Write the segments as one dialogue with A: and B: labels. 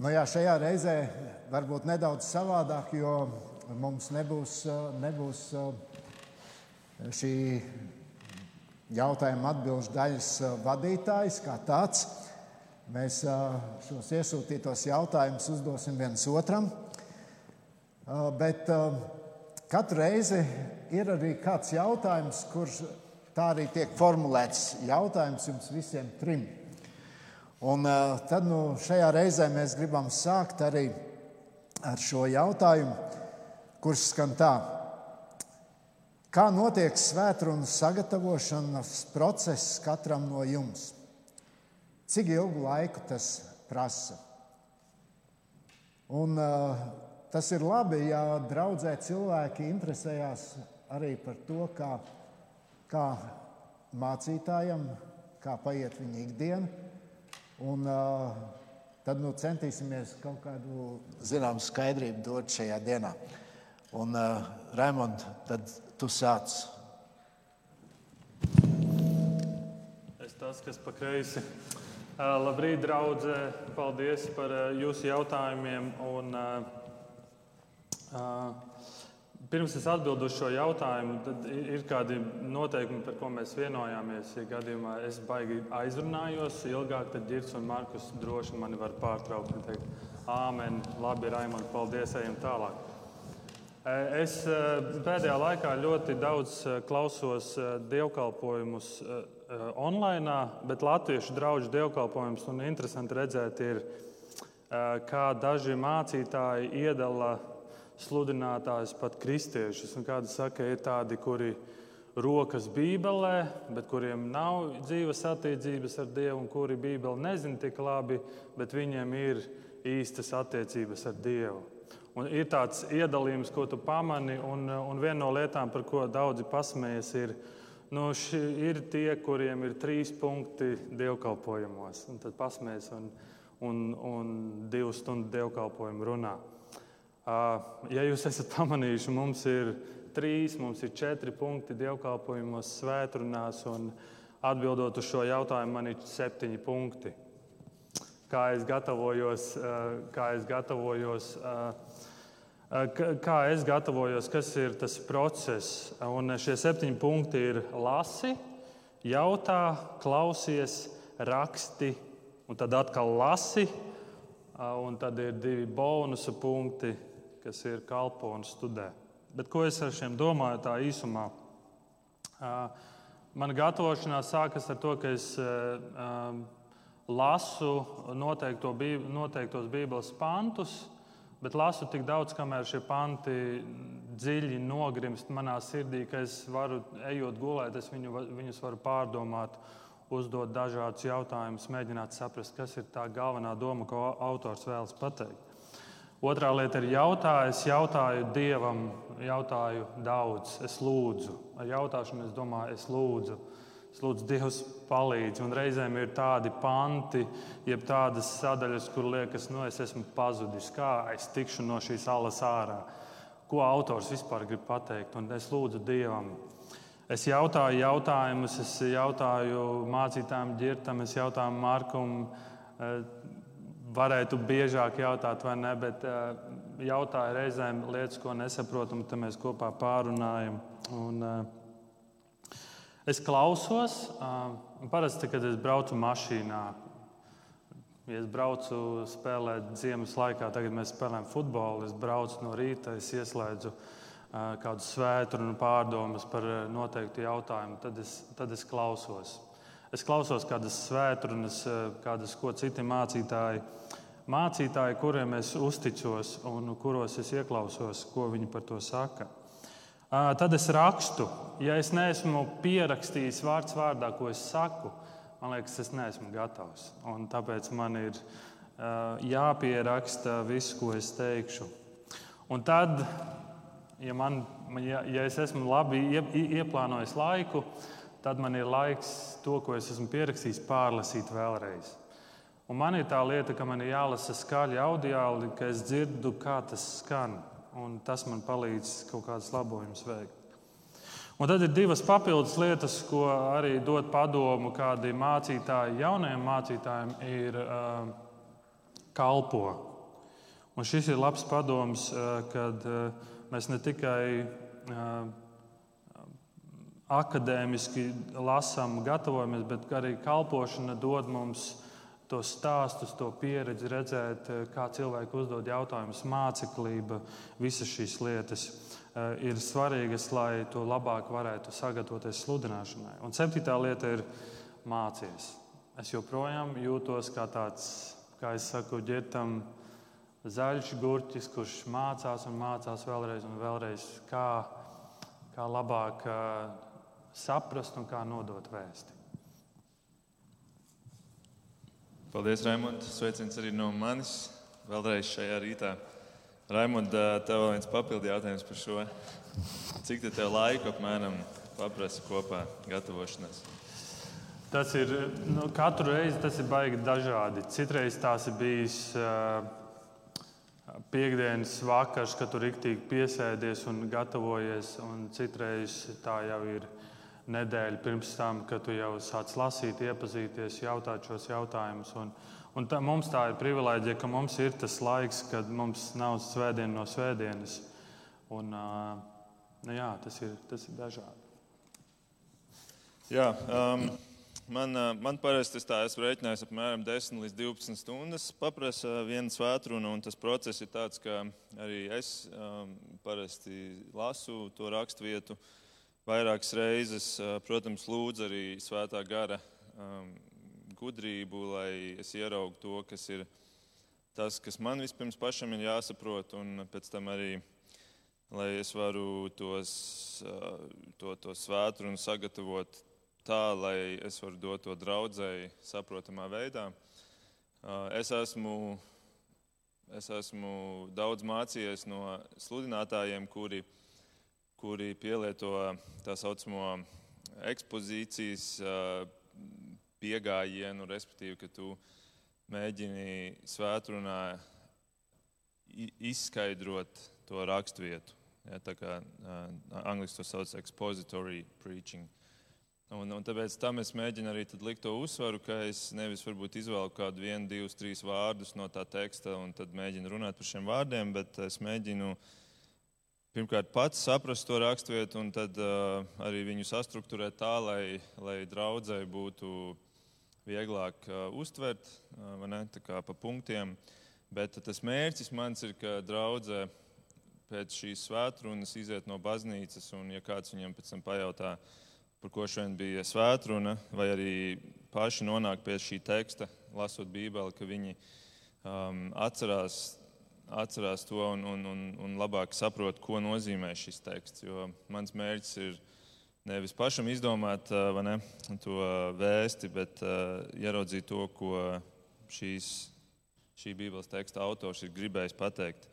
A: Nu, jā, šajā reizē varbūt nedaudz savādāk, jo mums nebūs, nebūs šī jautājuma atbildžu daļas vadītājs kā tāds. Mēs šos iesūtītos jautājumus uzdosim viens otram. Bet katru reizi ir arī kāds jautājums, kurš tā arī tiek formulēts jautājums jums visiem trim. Un uh, tad nu, šajā reizē mēs gribam sākt arī ar šo jautājumu, kurš skan tā. Kā notiek svētdienas sagatavošanas process katram no jums? Cik ilgu laiku tas prasa? Un, uh, tas ir labi, ja draudzē cilvēki interesējās arī par to, kā, kā mācītājam, kā paiet viņa ikdiena Un, uh, tad nu, centīsimies kaut kādu zināmu skaidrību dot šajā dienā. Un, uh, Raimond, tad tu sāc.
B: Es tas, kas pa kreisi. Uh, labrīt, draudzē! Paldies par uh, jūsu jautājumiem. Un, uh, uh, Pirms es atbildu uz šo jautājumu, tad ir kādi noteikumi, par ko mēs vienojāmies. Ja gadījumā es baigi aizrunājos ilgāk, tad Girts un Markus droši mani var pārtraukt un teikt, Āmen, labi, Raimond, paldies, ejam tālāk. E, es e, pēdējā laikā ļoti daudz e, klausos dievkalpojumus online, bet latviešu draugu dievkalpojumus un interesanti redzēt, ir, kā daži mācītāji iedala sludinātājus, pat kristiešus. Un kādi saka, ir tādi, kuri rokas Bībelē, bet kuriem nav dzīves attiecības ar Dievu, un kuri Bībeli nezina tik labi, bet viņiem ir īstas attiecības ar Dievu. Un ir tāds iedalījums, ko tu pamani, un, un viena no lietām, par ko daudzi pasmējas, ir, nu, ir tie, kuriem ir trīs punkti dievkalpojumos. Un tad pasmējas un, un, un divu stundu dievkalpojumu runā. Ja jūs esat pamanījuši, mums ir trīs, mums ir četri punkti dievkalpojumos, svētdienās, un atbildot uz šo jautājumu, man ir septiņi punkti. Kā es gatavojos, kā es gatavojos, kā es gatavojos kas ir tas process. Un šie septiņi punkti ir lasi, jautā, klausies, raksti, un tad atkal lasi, un tad ir divi bonusu punkti kas ir kalpo un studē. Bet ko es ar šiem domāju tā īsumā? Mana gatavošanās sākas ar to, ka es lasu noteikto, noteiktos Bībeles pantus, bet lasu tik daudz, kamēr šie panti dziļi nogrimst manā sirdī, ka es varu, ejot gulēt, es viņu, viņus varu pārdomāt, uzdot dažādus jautājumus, mēģināt saprast, kas ir tā galvenā doma, ko autors vēlas pateikt. Otrā lieta ir jautāt. Es jautāju Dievam, jautāju daudz, es lūdzu. Ar jautāšanu es domāju, es lūdzu. Es lūdzu, Dievs palīdz. Un reizēm ir tādi panti, jeb tādas sadaļas, kur liekas, nu es esmu pazudis. Kā es tikšu no šīs alas ārā? Ko autors vispār grib pateikt? Un es lūdzu Dievam. Es jautāju jautājumus, es jautāju mācītājiem, ģirtam, es jautāju Markam eh, varētu biežāk jautāt, vai ne, bet uh, jautāju reizēm lietas, ko nesaprotam, tad mēs kopā pārunājam. Un, uh, es klausos, uh, parasti, kad es braucu mašīnā. Ja es braucu spēlēt ziemas laikā, tagad mēs spēlējam futbolu. Es braucu no rīta, es ieslēdzu uh, kādu svētdienu pārdomas par noteiktu jautājumu, tad es, tad es klausos. Es klausos kādas svētdienas, kādas ko citi mācītāji mācītāji, kuriem es uzticos un kuros es ieklausos, ko viņi par to saka. Tad es rakstu. Ja es neesmu pierakstījis vārds vārdā, ko es saku, man liekas, es neesmu gatavs. Un tāpēc man ir jāpieraksta viss, ko es teikšu. Un tad, ja, man, ja, ja es esmu labi ieplānojis laiku, tad man ir laiks to, ko es esmu pierakstījis, pārlasīt vēlreiz. Un man ir tā lieta, ka man ir jālasa skaļi audiāli, ka es dzirdu, kā tas skan. Un tas man palīdz kaut kādas labojumus veikt. Un tad ir divas papildus lietas, ko arī dod padomu kādi mācītāji jaunajiem mācītājiem, ir uh, kalpo. Un šis ir labs padoms, kad mēs ne tikai akadēmiski lasām, gatavojamies, bet arī kalpošana dod mums tos stāstus, to pieredzi, redzēt, kā cilvēki uzdod jautājumus, māceklība, visas šīs lietas ir svarīgas, lai to labāk varētu sagatavoties sludināšanai. Un septītā lieta ir mācīties. Es joprojām jūtos kā tāds, kā es saku, ģērbtam zaļš gurķis, kurš mācās un mācās vēlreiz un vēlreiz, kā, kā labāk saprast un kā nodot vēsti.
C: Paldies, Raimond. Sveiciens arī no manis vēlreiz šajā rītā. Raimond, tev vēl viens papildu jautājums par šo. Cik tev laika apmēram paprasa kopā gatavošanās?
B: Tas ir nu, katru reizi tas ir baigi dažādi. Citreiz tās ir bijis uh, piekdienas vakars, kad tu rīktīgi piesēdies un gatavojies, un citreiz tā jau ir nedēļu pirms tam, kad tu jau sāc lasīt, iepazīties, jautāt šos jautājumus. Un, un tā, mums tā ir privilēģija, ka mums ir tas laiks, kad mums nav svētdiena no svētdienas. Un, nu jā, tas, ir, tas ir dažādi.
C: Jā, um, man, man parasti tas tā, esmu rēķinājis apmēram 10 līdz 12 stundas. Paprasa viena svētruna, un tas process ir tāds, ka arī es um, parasti lasu to raksturvietu. vietu vairākas reizes, protams, lūdzu arī svētā gara um, gudrību, lai es ieraugu to, kas ir tas, kas man vispirms pašam ir jāsaprot, un pēc tam arī, lai es varu tos, to, to svētru un sagatavot tā, lai es varu dot to draudzēji saprotamā veidā. Es esmu, es esmu daudz mācījies no sludinātājiem, kuri ir kuri pielieto tā saucamo ekspozīcijas pieejamību, respektīvi, ka tu mēģini svētdienā izskaidrot to raksturvietu. Ja, tā kā uh, angļuiski to sauc par expository preaching. Un, un tāpēc tam es mēģinu arī likt to uzsvaru, ka es nevis izvēlu kādu vienu, divus, trīs vārdus no tā teksta un tad mēģinu runāt par šiem vārdiem, bet es mēģinu uh, pirmkārt pats saprast to raksturvietu, un tad uh, arī viņu sastruktūrēt tā, lai, lai draudzēji būtu vieglāk uh, uztvert, uh, ne, tā kā pa punktiem. Bet tas mērķis mans ir, ka draudzē pēc šīs svētrunas iziet no baznīcas, un ja kāds viņam pēc tam pajautā, par ko šodien bija svētruna, vai arī paši nonāk pie šī teksta, lasot Bībeli, ka viņi um, atcerās atcerās to un, un, un, un labāk saprot, ko nozīmē šis teksts. Jo mans mērķis ir nevis pašam izdomāt ne, to vēsti, bet ieraudzīt to, ko šīs, šī Bībeles teksta autors ir gribējis pateikt.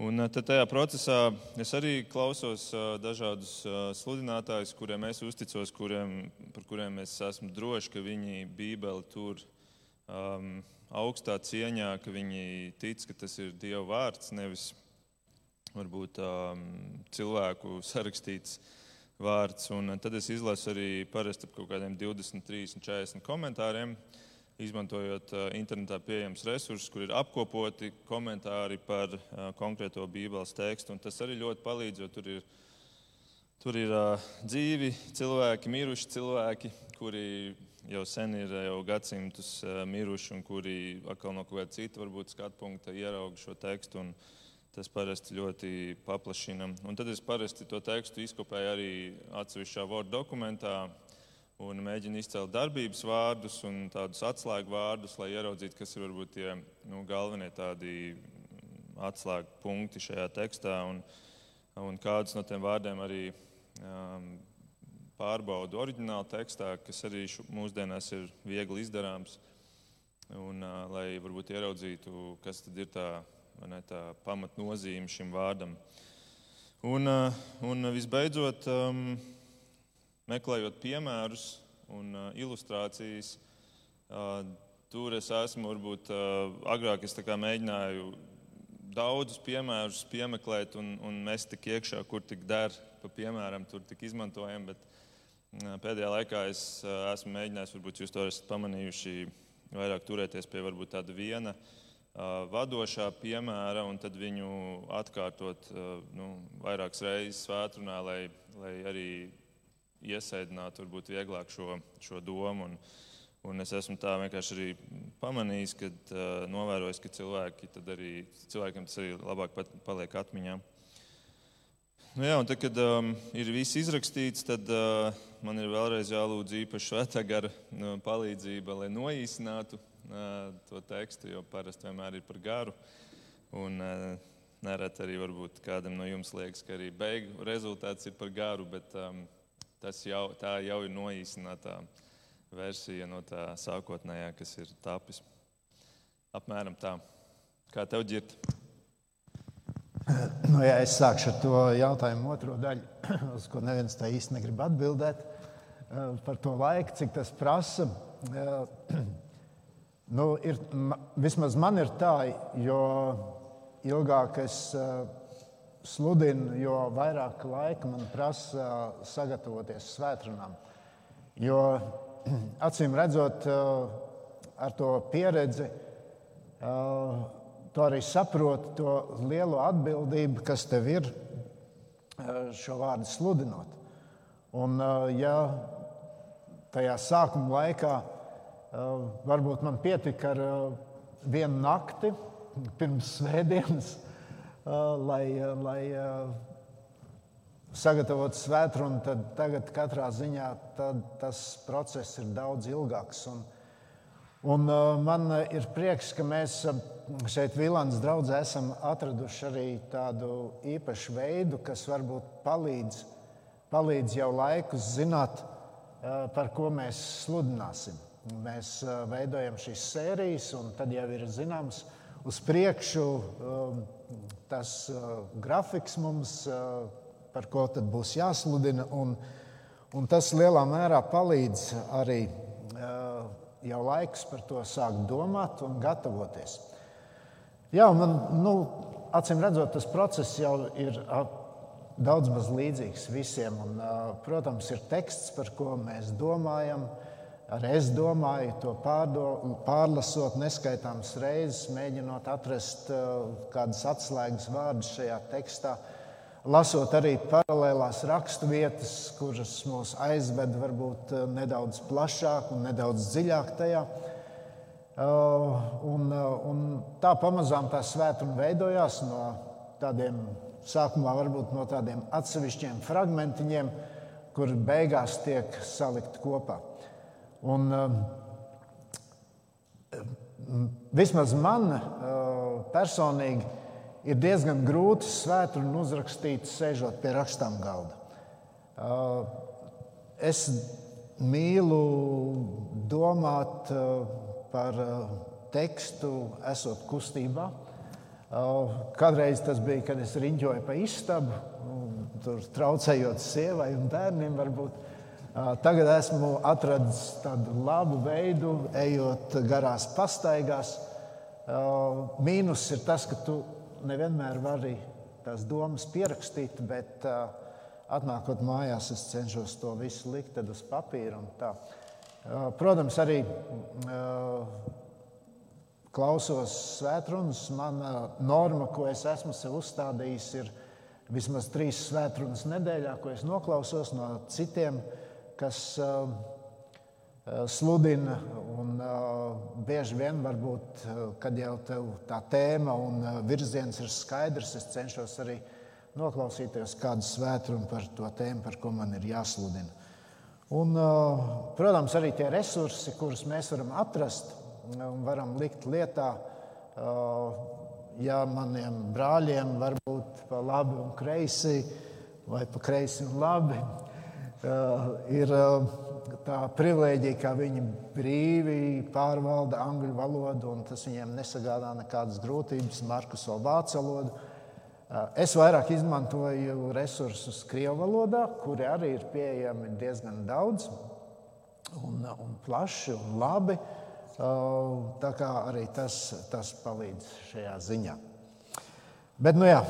C: Un tad tajā procesā es arī klausos dažādus sludinātājus, kuriem es uzticos, kuriem, par kuriem es esmu drošs, ka viņi Bībeli tur um, augstā cieņā, ka viņi tic, ka tas ir Dieva vārds, nevis varbūt um, cilvēku sarakstīts vārds. Un tad es izlasu arī parasti ap kaut kādiem 20, 30, 40 komentāriem, izmantojot uh, internetā pieejams resursus, kur ir apkopoti komentāri par uh, konkrēto Bībeles tekstu. Un tas arī ļoti palīdz, jo tur ir, tur ir uh, dzīvi cilvēki, miruši cilvēki, kuri jau sen ir jau gadsimtus eh, miruši un kuri atkal no kāda cita varbūt skatu punkta ieraug šo tekstu. Tas parasti ļoti paplašina. Un tad es parasti to tekstu izkopēju arī atsevišķā Word dokumentā un mēģinu izcelt darbības vārdus un tādus atslēgu vārdus, lai ieraudzītu, kas ir varbūt tie nu, galvenie tādi atslēgu punkti šajā tekstā un, un kādus no tiem vārdiem arī um, pārbaudu oriģinālu tekstā, kas arī mūsdienās ir viegli izdarāms. Un, lai varbūt ieraudzītu, kas ir tā, ne, tā pamatnozīme šim vārdam. Un, un visbeidzot, um, meklējot piemērus un uh, ilustrācijas, uh, tur es esmu varbūt uh, agrāk es mēģināju daudzus piemērus piemeklēt un, un mest tik iekšā, kur tik der, pa piemēram, tur tik izmantojam. Bet, Pēdējā laikā es esmu mēģinājis, varbūt jūs to esat pamanījuši, vairāk turēties pie varbūt tāda viena vadošā piemēra un tad viņu atkārtot nu, vairākas reizes svētdienā, lai, lai arī iesēdinātu varbūt vieglāk šo, šo domu. Un, un es esmu tā vienkārši arī pamanījis, ka uh, novērojis, ka cilvēki arī, cilvēkiem tas arī labāk paliek atmiņā. Nu jā, tad, kad um, ir viss izrakstīts, tad uh, man ir vēlreiz jālūdz īpaši svētā gara nu, palīdzība, lai noīsinātu to tekstu, jo parasti vienmēr ir par garu. Un, Nereti arī varbūt kādam no jums liekas, ka arī beigu rezultāts ir par garu, bet um, tas jau, tā jau ir noīsinātā versija no tā sākotnējā, kas ir tapis. Apmēram tā. Kā tev ģirt?
A: Nu, ja es sākšu ar to jautājumu otro daļu, uz ko neviens tā īsti negrib atbildēt par to laiku, cik tas prasa. Nu, ir, vismaz man ir tā, jo ilgāk es uh, sludinu, jo vairāk laika man prasa sagatavoties svētdienām. Jo acīm redzot, uh, ar to pieredzi, tu arī saproti to lielo atbildību, kas tev ir šo vārdu sludinot. Un, ja tajā sākuma laikā Eh, varbūt man pietika ar eh, vienu nakti pirms svētdienas, eh, lai, lai sagatavotu svētdienu. Tad tagad katrā ziņā tas process ir daudz ilgāks. Un, un man ir prieks, ka mēs šeit Vilāns draugā esam atraduši arī tādu īpašu veidu, kas varbūt palīdz, palīdz jau laikus zināt, par ko mēs sludināsim. Mēs veidojam šīs sērijas, un tad jau ir zināms, uz priekšu tas grafiks mums, par ko tad būs jāsludina. Un, un tas lielā mērā palīdz arī jau laiks par to sākt domāt un gatavoties. Jā, man, nu, acīm redzot, tas process jau ir daudz maz līdzīgs visiem. Un, protams, ir teksts, par ko mēs domājam. Arī es domāju, to pārdo, pārlasot neskaitāmas reizes, mēģinot atrast uh, kādas atslēgas vārdus šajā tekstā, lasot arī paralēlās raksturvietas, kuras mūs aizved varbūt uh, nedaudz plašāk un nedaudz dziļāk tajā. Uh, un, un tā pamazām tā svētuma veidojās no tādiem, sākumā varbūt no tādiem atsevišķiem fragmentiņiem, kur beigās tiek salikt kopā. Un, vismaz man personīgi ir diezgan grūti svētdienu uzrakstīt, sēžot pie rakstām galda. Uh, es mīlu domāt uh, par tekstu, esot kustībā. Kādreiz tas bija, kad es riņķoju pa istabu, tur traucējot sievai un bērniem varbūt. Tagad esmu atradis tādu labu veidu, ejot garās pastaigās. Mīnus ir tas, ka tu nevienmēr vari tās domas pierakstīt, bet atnākot mājās, es cenšos to visu likt uz papīra. Protams, arī klausos svētrunas. Mana norma, ko es esmu sev uzstādījis, ir vismaz trīs svētrunas nedēļā, ko es noklausos no citiem kas uh, uh, sludina. Un, uh, bieži vien, varbūt, kad jau tā tēma un virziens ir skaidrs, es cenšos arī noklausīties kādu svētdienu par to tēmu, par ko man ir jāsludina. Un, protams, arī tie resursi, kurus mēs varam atrast un varam likt lietā, ja maniem brāļiem var būt pa labi un kreisi, vai pa kreisi un labi, Eh, ir tā privilēģija, ka viņi brīvi pārvalda angļu valodu, un tas viņiem nesagādā nekādas grūtības, Markus vēl vācu valodu. Es vairāk izmantoju resursus Krievijas valodā, kuri arī ir pieejami diezgan daudz un, un plaši un labi. Tā kā arī tas, tas palīdz šajā ziņā. Bet, nu jā,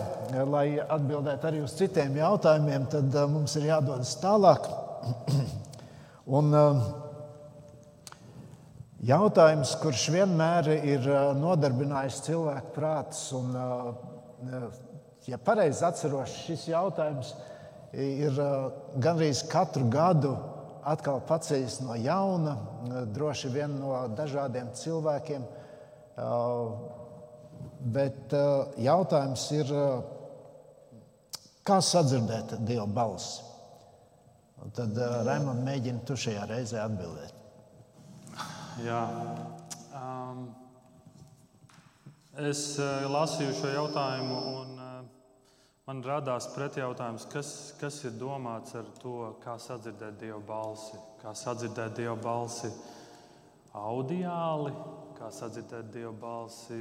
A: lai atbildētu arī uz citiem jautājumiem, tad mums ir jādodas tālāk. Un, uh, Jautājums, kurš vienmēr ir nodarbinājis cilvēku prātus, un, ja pareizi atceros, šis jautājums ir gandrīz katru gadu atkal paceļas no jauna, droši vien no dažādiem cilvēkiem. Bet jautājums ir, kā sadzirdēt Dieva balsi? Un tad Raimond mēģina tu šajā reizē atbildēt.
B: Jā. Um, es uh, lasīju šo jautājumu, un uh, man radās pretjautājums, kas, kas ir domāts ar to, kā sadzirdēt Dieva balsi. Kā sadzirdēt Dieva balsi audiāli, kā sadzirdēt Dieva balsi.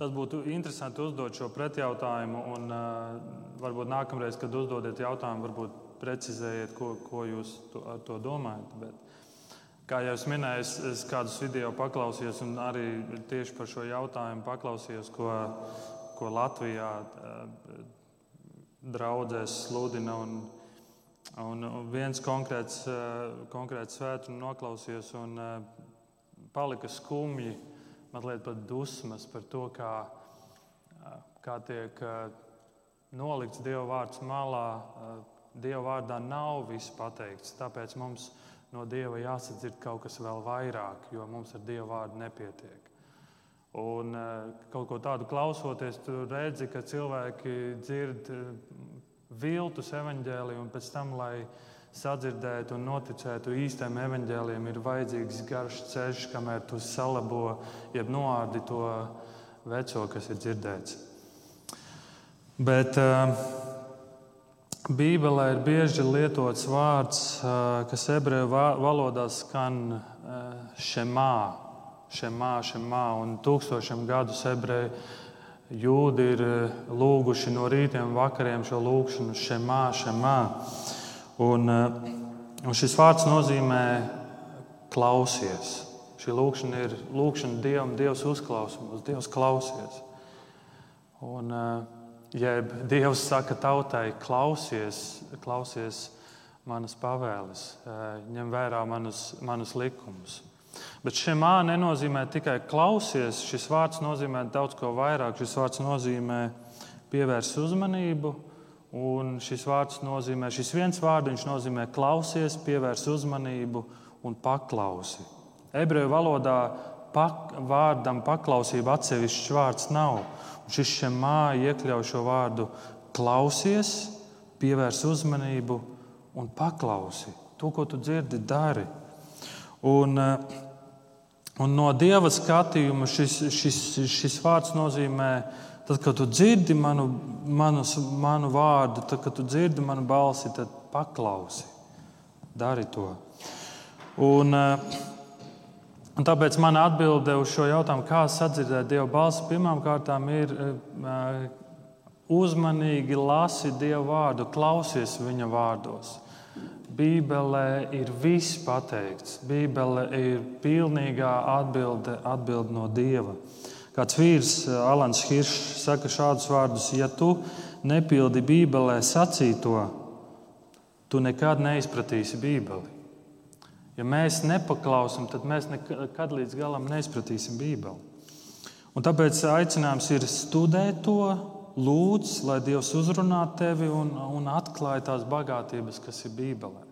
B: Tas būtu interesanti uzdot šo pretjautājumu, un uh, varbūt nākamreiz, kad uzdodat jautājumu, varbūt precizējiet, ko, ko jūs to, ar to domājat. Bet, Kā jau es minēju, es, es kādus video paklausījos, un arī tieši par šo jautājumu paklausījos, ko, ko Latvijā eh, draudzēs sludina. Un, un viens konkrēts, konkrēts svētdienas noklausījos, un palika skumji, mazliet pat dusmas par to, kā, kā tiek nolikts Dieva vārds malā. Dieva vārdā nav viss pateikts, tāpēc mums no Dieva jāsadzird kaut kas vēl vairāk, jo mums ar Dieva vārdu nepietiek. Un kaut ko tādu klausoties, tu redzi, ka cilvēki dzird viltus evaņģēliju, un pēc tam, lai sadzirdētu un noticētu īstam evaņģēliem, ir vajadzīgs garš ceļš, kamēr tu salabo, jeb noārdi to veco, kas ir dzirdēts. Bet, uh, Bībelē ir bieži lietots vārds, kas ebreju valodā skan šemā, šemā, šemā. Un tūkstošiem gadus ebreju jūdi ir lūguši no rītiem vakariem šo lūgšanu šemā, šemā. Un, un šis vārds nozīmē klausies. Šī lūkšana ir lūkšana Dievam, Dievs uzklausa mūs, Dievs klausies. Un, uh, jeb Dievs saka tautai, klausies, klausies manas pavēles, eh, ņem vērā manus, manus likumus. Bet šim mā nenozīmē tikai klausies, šis vārds nozīmē daudz ko vairāk. Šis vārds nozīmē pievērs uzmanību, un šis vārds nozīmē, šis viens vārdiņš nozīmē klausies, pievērs uzmanību un paklausi. Ebreju valodā pak, vārdam paklausība atsevišķs vārds nav. Šis šemā iekļauj šo vārdu klausies, pievērs uzmanību un paklausi. To, ko tu dzirdi, dari. Un, eh, un no dieva skatījuma šis, šis, šis vārds nozīmē, tad, kad tu dzirdi manu, manu, manu vārdu, tad, kad tu dzirdi manu balsi, tad paklausi. Dari to. Un, uh, Un tāpēc mana atbilde uz šo jautājumu, kā sadzirdēt Dieva balsi, pirmkārt ir eh, uzmanīgi lasi Dieva vārdu, klausies viņa vārdos. Bībelē ir viss pateikts. Bībele ir pilnīgā atbilde, atbilde no Dieva. Kāds vīrs, eh, Alans Hiršs, saka šādus vārdus: Ja tu nepildi Bībelē sacīto, tu nekad neizpratīsi Bībeli. Ja mēs nepaklausām, tad mēs nekad līdz galam neizpratīsim Bībeli. Un tāpēc aicinājums ir studēt to, lūdz, lai Dievs uzrunā tevi un, un atklāj tās bagātības, kas ir Bībelē.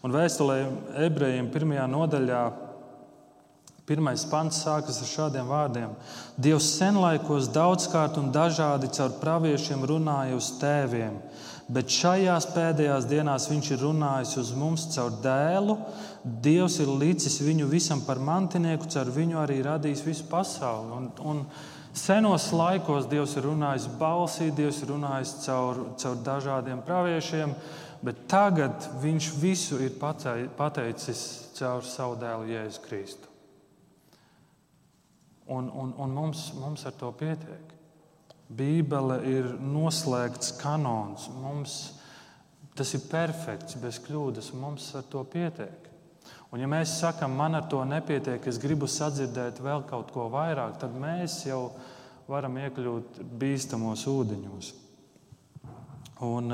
B: Un vēstulē ebrejiem pirmajā nodaļā Pirmais pants sākas ar šādiem vārdiem: Dievs senlaikos daudzkārt un dažādi caur praviešiem runāja uz tēviem, bet šajās pēdējās dienās viņš ir runājis uz mums caur dēlu. Dievs ir licis viņu visam par mantinieku, caur viņu arī radījis visu pasauli. Un, un senos laikos Dievs ir runājis balsī, Dievs ir runājis caur, caur dažādiem praviešiem, bet tagad viņš visu ir pateicis caur savu dēlu Jēzu Kristu. Un, un, un mums, mums ar to pietiek. Bībele ir noslēgts kanons. Mums tas ir perfekts, bez kļūdas. Mums ar to pietiek. Un, ja mēs sakām, man ar to nepietiek, es gribu sadzirdēt vēl kaut ko vairāk, tad mēs jau varam iekļūt bīstamos ūdeņos. Un,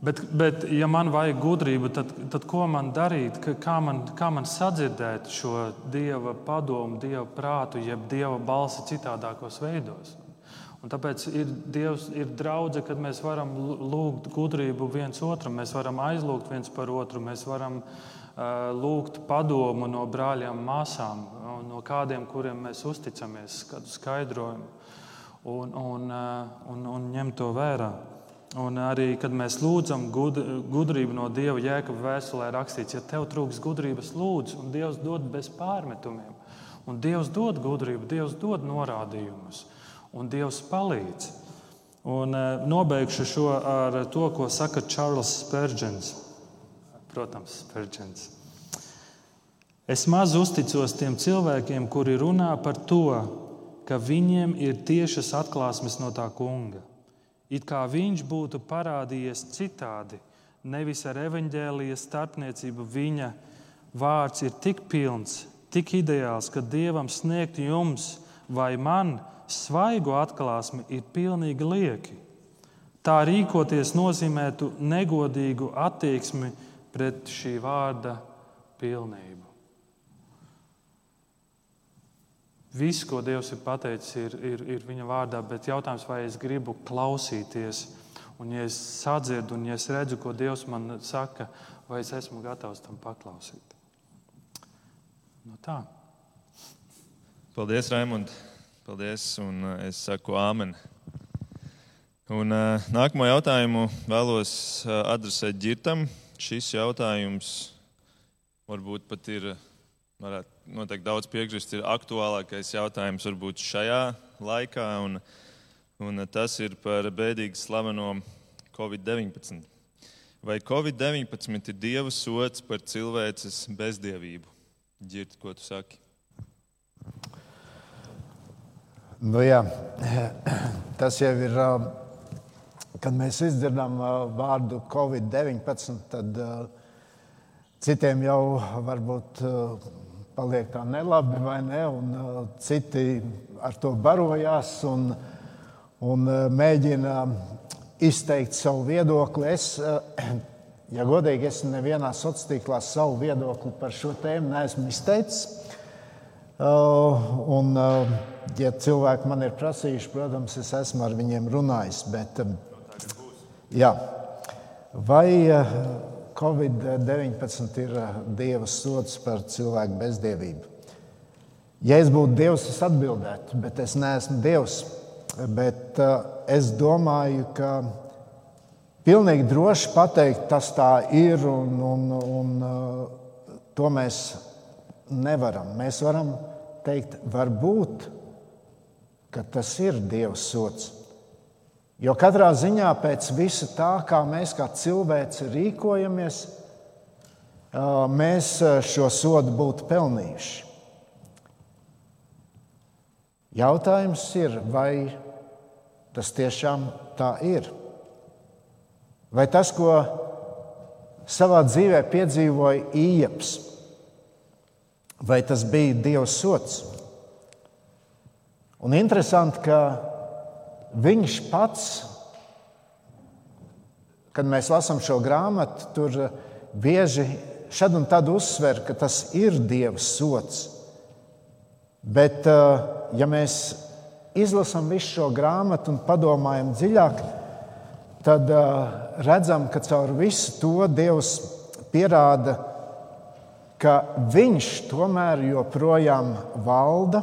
B: Bet, bet, ja man vajag gudrību, tad, tad ko man darīt? Kā man, kā man sadzirdēt šo dieva padomu, dieva prātu, jeb dieva balsi citādākos veidos? Un tāpēc ir Dievs, ir draudzene, kad mēs varam lūgt gudrību viens otram, mēs varam aizlūgt viens par otru, mēs varam uh, lūgt padomu no brāļiem, māsām, no kādiem, kuriem mēs uzticamies, kādu skaidrojumu un, un, uh, un, un ņemt to vērā. Un arī, kad mēs lūdzam gud, gudrību no Dieva, jēkab vēstulē rakstīts, ja tev trūks gudrības, lūdz, un Dievs dod bez pārmetumiem. Un Dievs dod gudrību, Dievs dod norādījumus un Dievs palīdz. Un e, nobeigšu šo ar to, ko saka Čārlis Spērģents. Protams, Spērģents. Es maz uzticos tiem cilvēkiem, kuri runā par to, ka viņiem ir tiešas atklāsmes no tā kunga. It kā viņš būtu parādījies citādi, nevis ar evaņģēlijas starpniecību. Viņa vārds ir tik pilns, tik ideāls, ka dievam sniegt jums vai man svaigu atklāsmi ir pilnīgi lieki. Tā rīkoties nozīmētu negodīgu attieksmi pret šī vārda pilnību. Viss, ko Dievs ir pateicis, ir, ir, ir viņa vārdā, bet jautājums, vai es gribu klausīties, un ja es sadzirdu, un ja es redzu, ko Dievs man saka, vai es esmu gatavs tam paklausīt. No tā.
C: Paldies, Raimond! Paldies, un eh, es saku āmen. Un, uh, nākamo jautājumu vēlos uh, adresēt ģirtam. Šis jautājums varbūt pat ir, varētu noteikti daudz piekrist, ir aktuālākais jautājums varbūt šajā laikā, un, un tas ir par bēdīgi slaveno Covid-19. Vai Covid-19 ir Dieva sots par cilvēces bezdievību? Ģirt, ko tu saki?
A: Nu, jā, tas jau ir, kad mēs izdzirdam vārdu Covid-19, tad citiem jau varbūt paliek tā nelabi, vai ne? Un citi ar to barojās un, un mēģina izteikt savu viedokli. Es, ja godīgi, es nevienā sociālā tīklā savu viedokli par šo tēmu neesmu izteicis. Un, ja cilvēki man ir prasījuši, protams, es esmu ar viņiem runājis. Bet, um, jā, vai uh, Covid-19 ir uh, Dieva sots par cilvēku bezdievību? Ja es būtu Dievs, es atbildētu, bet es neesmu Dievs. Bet uh, es domāju, ka pilnīgi droši pateikt, tas tā ir, un, un, un to mēs nevaram. Mēs varam teikt, varbūt tas ir Dieva sots. Jo katrā ziņā pēc visa tā, kā mēs kā cilvēci rīkojamies, mēs šo sodu būtu pelnījuši. Jautājums ir, vai tas tiešām tā ir? Vai tas, ko savā dzīvē piedzīvoja Īeps, vai tas bija Dieva sots? Un interesanti, ka viņš pats, kad mēs lasām šo grāmatu, tur bieži šad un tad uzsver, ka tas ir Dieva sots. Bet, eh, ja mēs izlasām visu šo grāmatu un padomājam dziļāk, tad eh, redzam, ka caur visu to Dievs pierāda, ka Viņš tomēr joprojām valda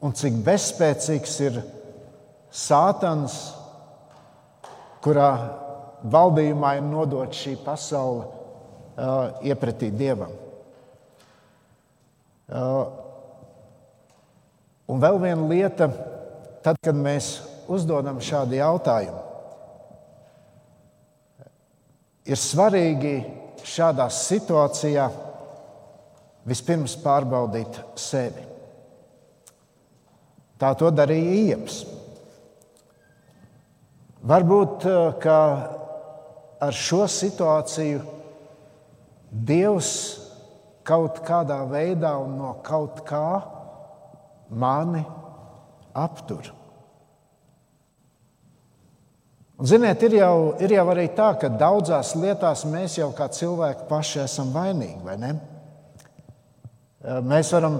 A: un cik bezspēcīgs ir Sātans, kurā valdījumā ir nodota šī pasaule uh, iepratī dievam. Uh, un vēl viena lieta, tad, kad mēs uzdodam šādu jautājumu, ir svarīgi šādā situācijā vispirms pārbaudīt sevi. Tā to darīja Ieps. Varbūt eh, ar šo situāciju Dievs kaut kādā veidā un no kaut kā mani aptur. Un, ziniet, ir jau, ir jau arī tā, ka daudzās lietās mēs jau kā cilvēki paši esam vainīgi, vai ne? Mēs varam,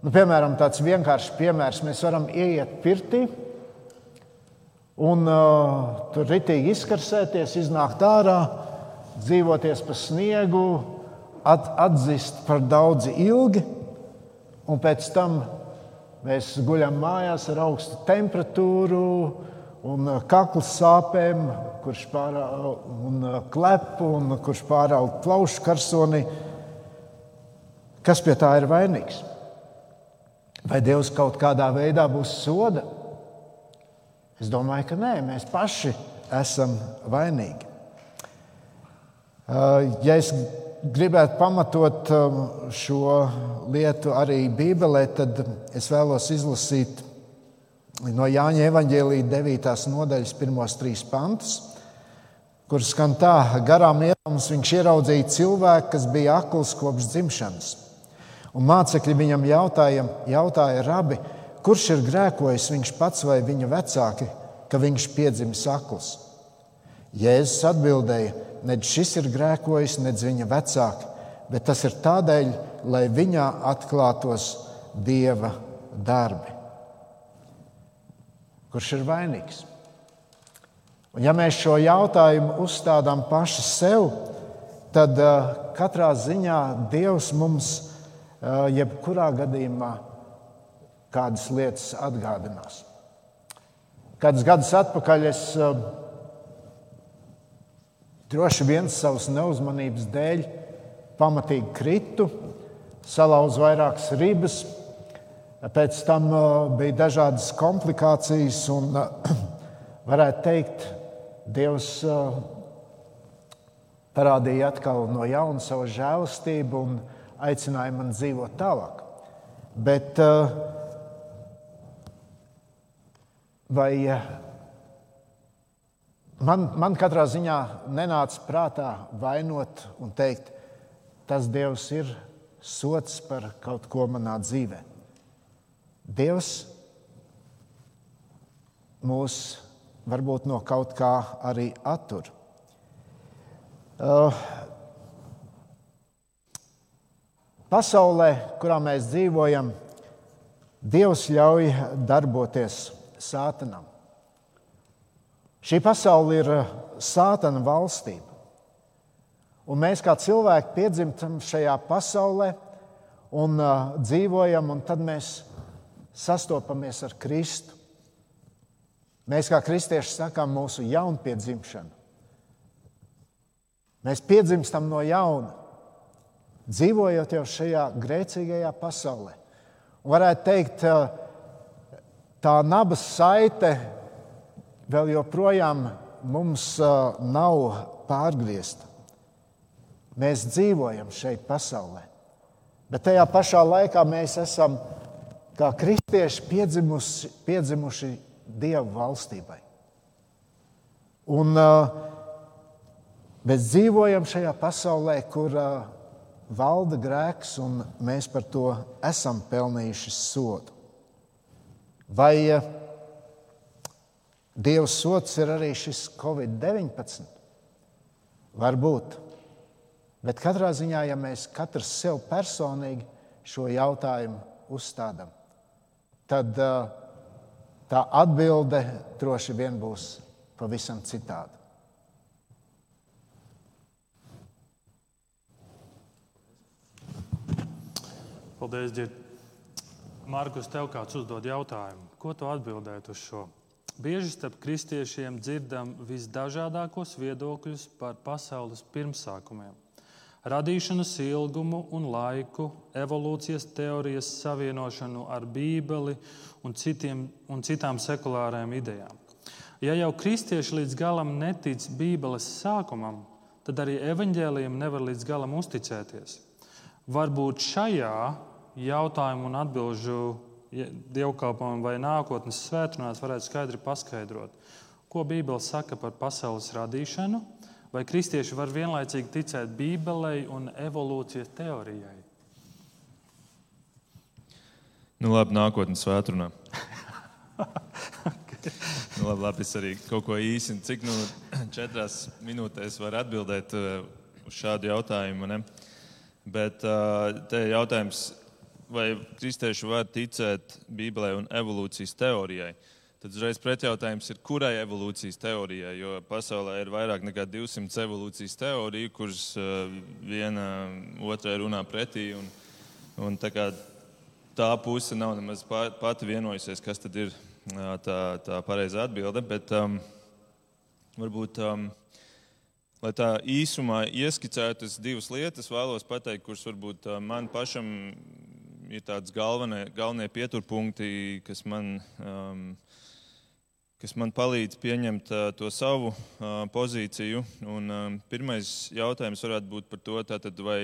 A: nu, piemēram, tāds vienkāršs piemērs, mēs varam ieiet pirtī un uh, tur ritīgi izkarsēties, iznākt ārā, dzīvoties pa sniegu, at, atzist par daudz ilgi, un pēc tam mēs guļam mājās ar augstu temperatūru un kakla sāpēm, kurš pārāk klepu un kurš pārāk plaušu karsoni. Kas pie tā ir vainīgs? Vai Dievs kaut kādā veidā būs soda? Es domāju, ka nē, mēs paši esam vainīgi. Ja es gribētu pamatot šo lietu arī Bībelē, tad es vēlos izlasīt no Jāņa evanģēlīja 9. nodaļas, pirmos trīs pantus, kur skan tā, garām ielams viņš ieraudzīja cilvēku, kas bija akls kopš dzimšanas. Un mācekļi viņam jautāja, jautāja rabi, kurš ir grēkojis, viņš pats vai viņa vecāki, ka viņš piedzimis akls. Jēzus atbildēja, nedz šis ir grēkojis, nedz viņa vecāki, bet tas ir tādēļ, lai viņā atklātos Dieva darbi kurš ir vainīgs. Un ja mēs šo jautājumu uzstādām paši sev, tad uh, katrā ziņā Dievs mums uh, jebkurā gadījumā kādas lietas atgādinās. Kādus gadus atpakaļ es uh, droši vien savas neuzmanības dēļ pamatīgi kritu, salauzu vairākas ribas, Pēc tam uh, bija dažādas komplikācijas, un uh, varētu teikt, Dievs uh, parādīja atkal no jauna savu žēlastību un aicināja man dzīvot tālāk. Bet vai man, man katrā ziņā nenāca prātā vainot un teikt, tas Dievs ir sots par kaut ko manā dzīvēm. Dievs mūs varbūt no kaut kā arī attur. Uh, pasaulē, kurā mēs dzīvojam, Dievs ļauj darboties sātanam. Šī pasaule ir uh, sātana valstība. Un mēs kā cilvēki piedzimstam šajā pasaulē un uh, dzīvojam, un tad mēs sastopamies ar Kristu. Mēs kā kristieši sakām mūsu jaunpiedzimšanu. Mēs piedzimstam no jauna, dzīvojot jau šajā grēcīgajā pasaulē. Un varētu teikt, tā nabas saite vēl joprojām mums nav pārgriezta. Mēs dzīvojam šeit, pasaulē, bet tajā pašā laikā mēs esam kā kristieši piedzimuši, piedzimuši Dieva valstībai. Un mēs dzīvojam šajā pasaulē, kur valda grēks, un mēs par to esam pelnījuši sodu. Vai uh, Dieva sots ir arī šis Covid-19? Varbūt. Bet katrā ziņā, ja mēs katrs sev personīgi šo jautājumu uzstādām, tad uh, tā atbilde droši vien būs pavisam citāda.
B: Paldies, Džir. Markus, tev kāds uzdod jautājumu. Ko tu atbildētu uz šo? Bieži starp kristiešiem dzirdam visdažādākos viedokļus par pasaules pirmsākumiem radīšanas ilgumu un laiku, evolūcijas teorijas savienošanu ar Bībeli un, citiem, un citām sekulārām idejām. Ja jau kristieši līdz galam netic Bībeles sākumam, tad arī evaņģēliem nevar līdz galam uzticēties. Varbūt šajā jautājumu un atbildžu dievkalpojumā vai nākotnes svētdienās varētu skaidri paskaidrot, ko Bībele saka par pasaules radīšanu Vai kristieši var vienlaicīgi ticēt Bībelei un evolūcijas teorijai?
C: Nu, labi, nākotnes svētdienā. Nu, labi, labi, es arī kaut ko īsi, cik nu četrās minūtēs var atbildēt uh, uz šādu jautājumu. Ne? Bet uh, te ir jautājums, vai kristieši var ticēt Bībelē un evolūcijas teorijai? Tad uzreiz pretjautājums ir, kurai evolūcijas teorijai? Jo pasaulē ir vairāk nekā 200 evolūcijas teoriju, kuras uh, viena otrai runā pretī. Un, un tā, tā puse nav nemaz pati vienojusies, kas tad ir tā, tā pareizā atbilde. Bet um, varbūt, um, lai tā īsumā ieskicētu, es divas lietas vēlos pateikt, kuras varbūt uh, man pašam ir tādas galvenie, galvenie pieturpunkti, kas man, um, kas man palīdz pieņemt uh, to savu uh, pozīciju. Un, um, pirmais jautājums varētu būt par to, tātad, vai,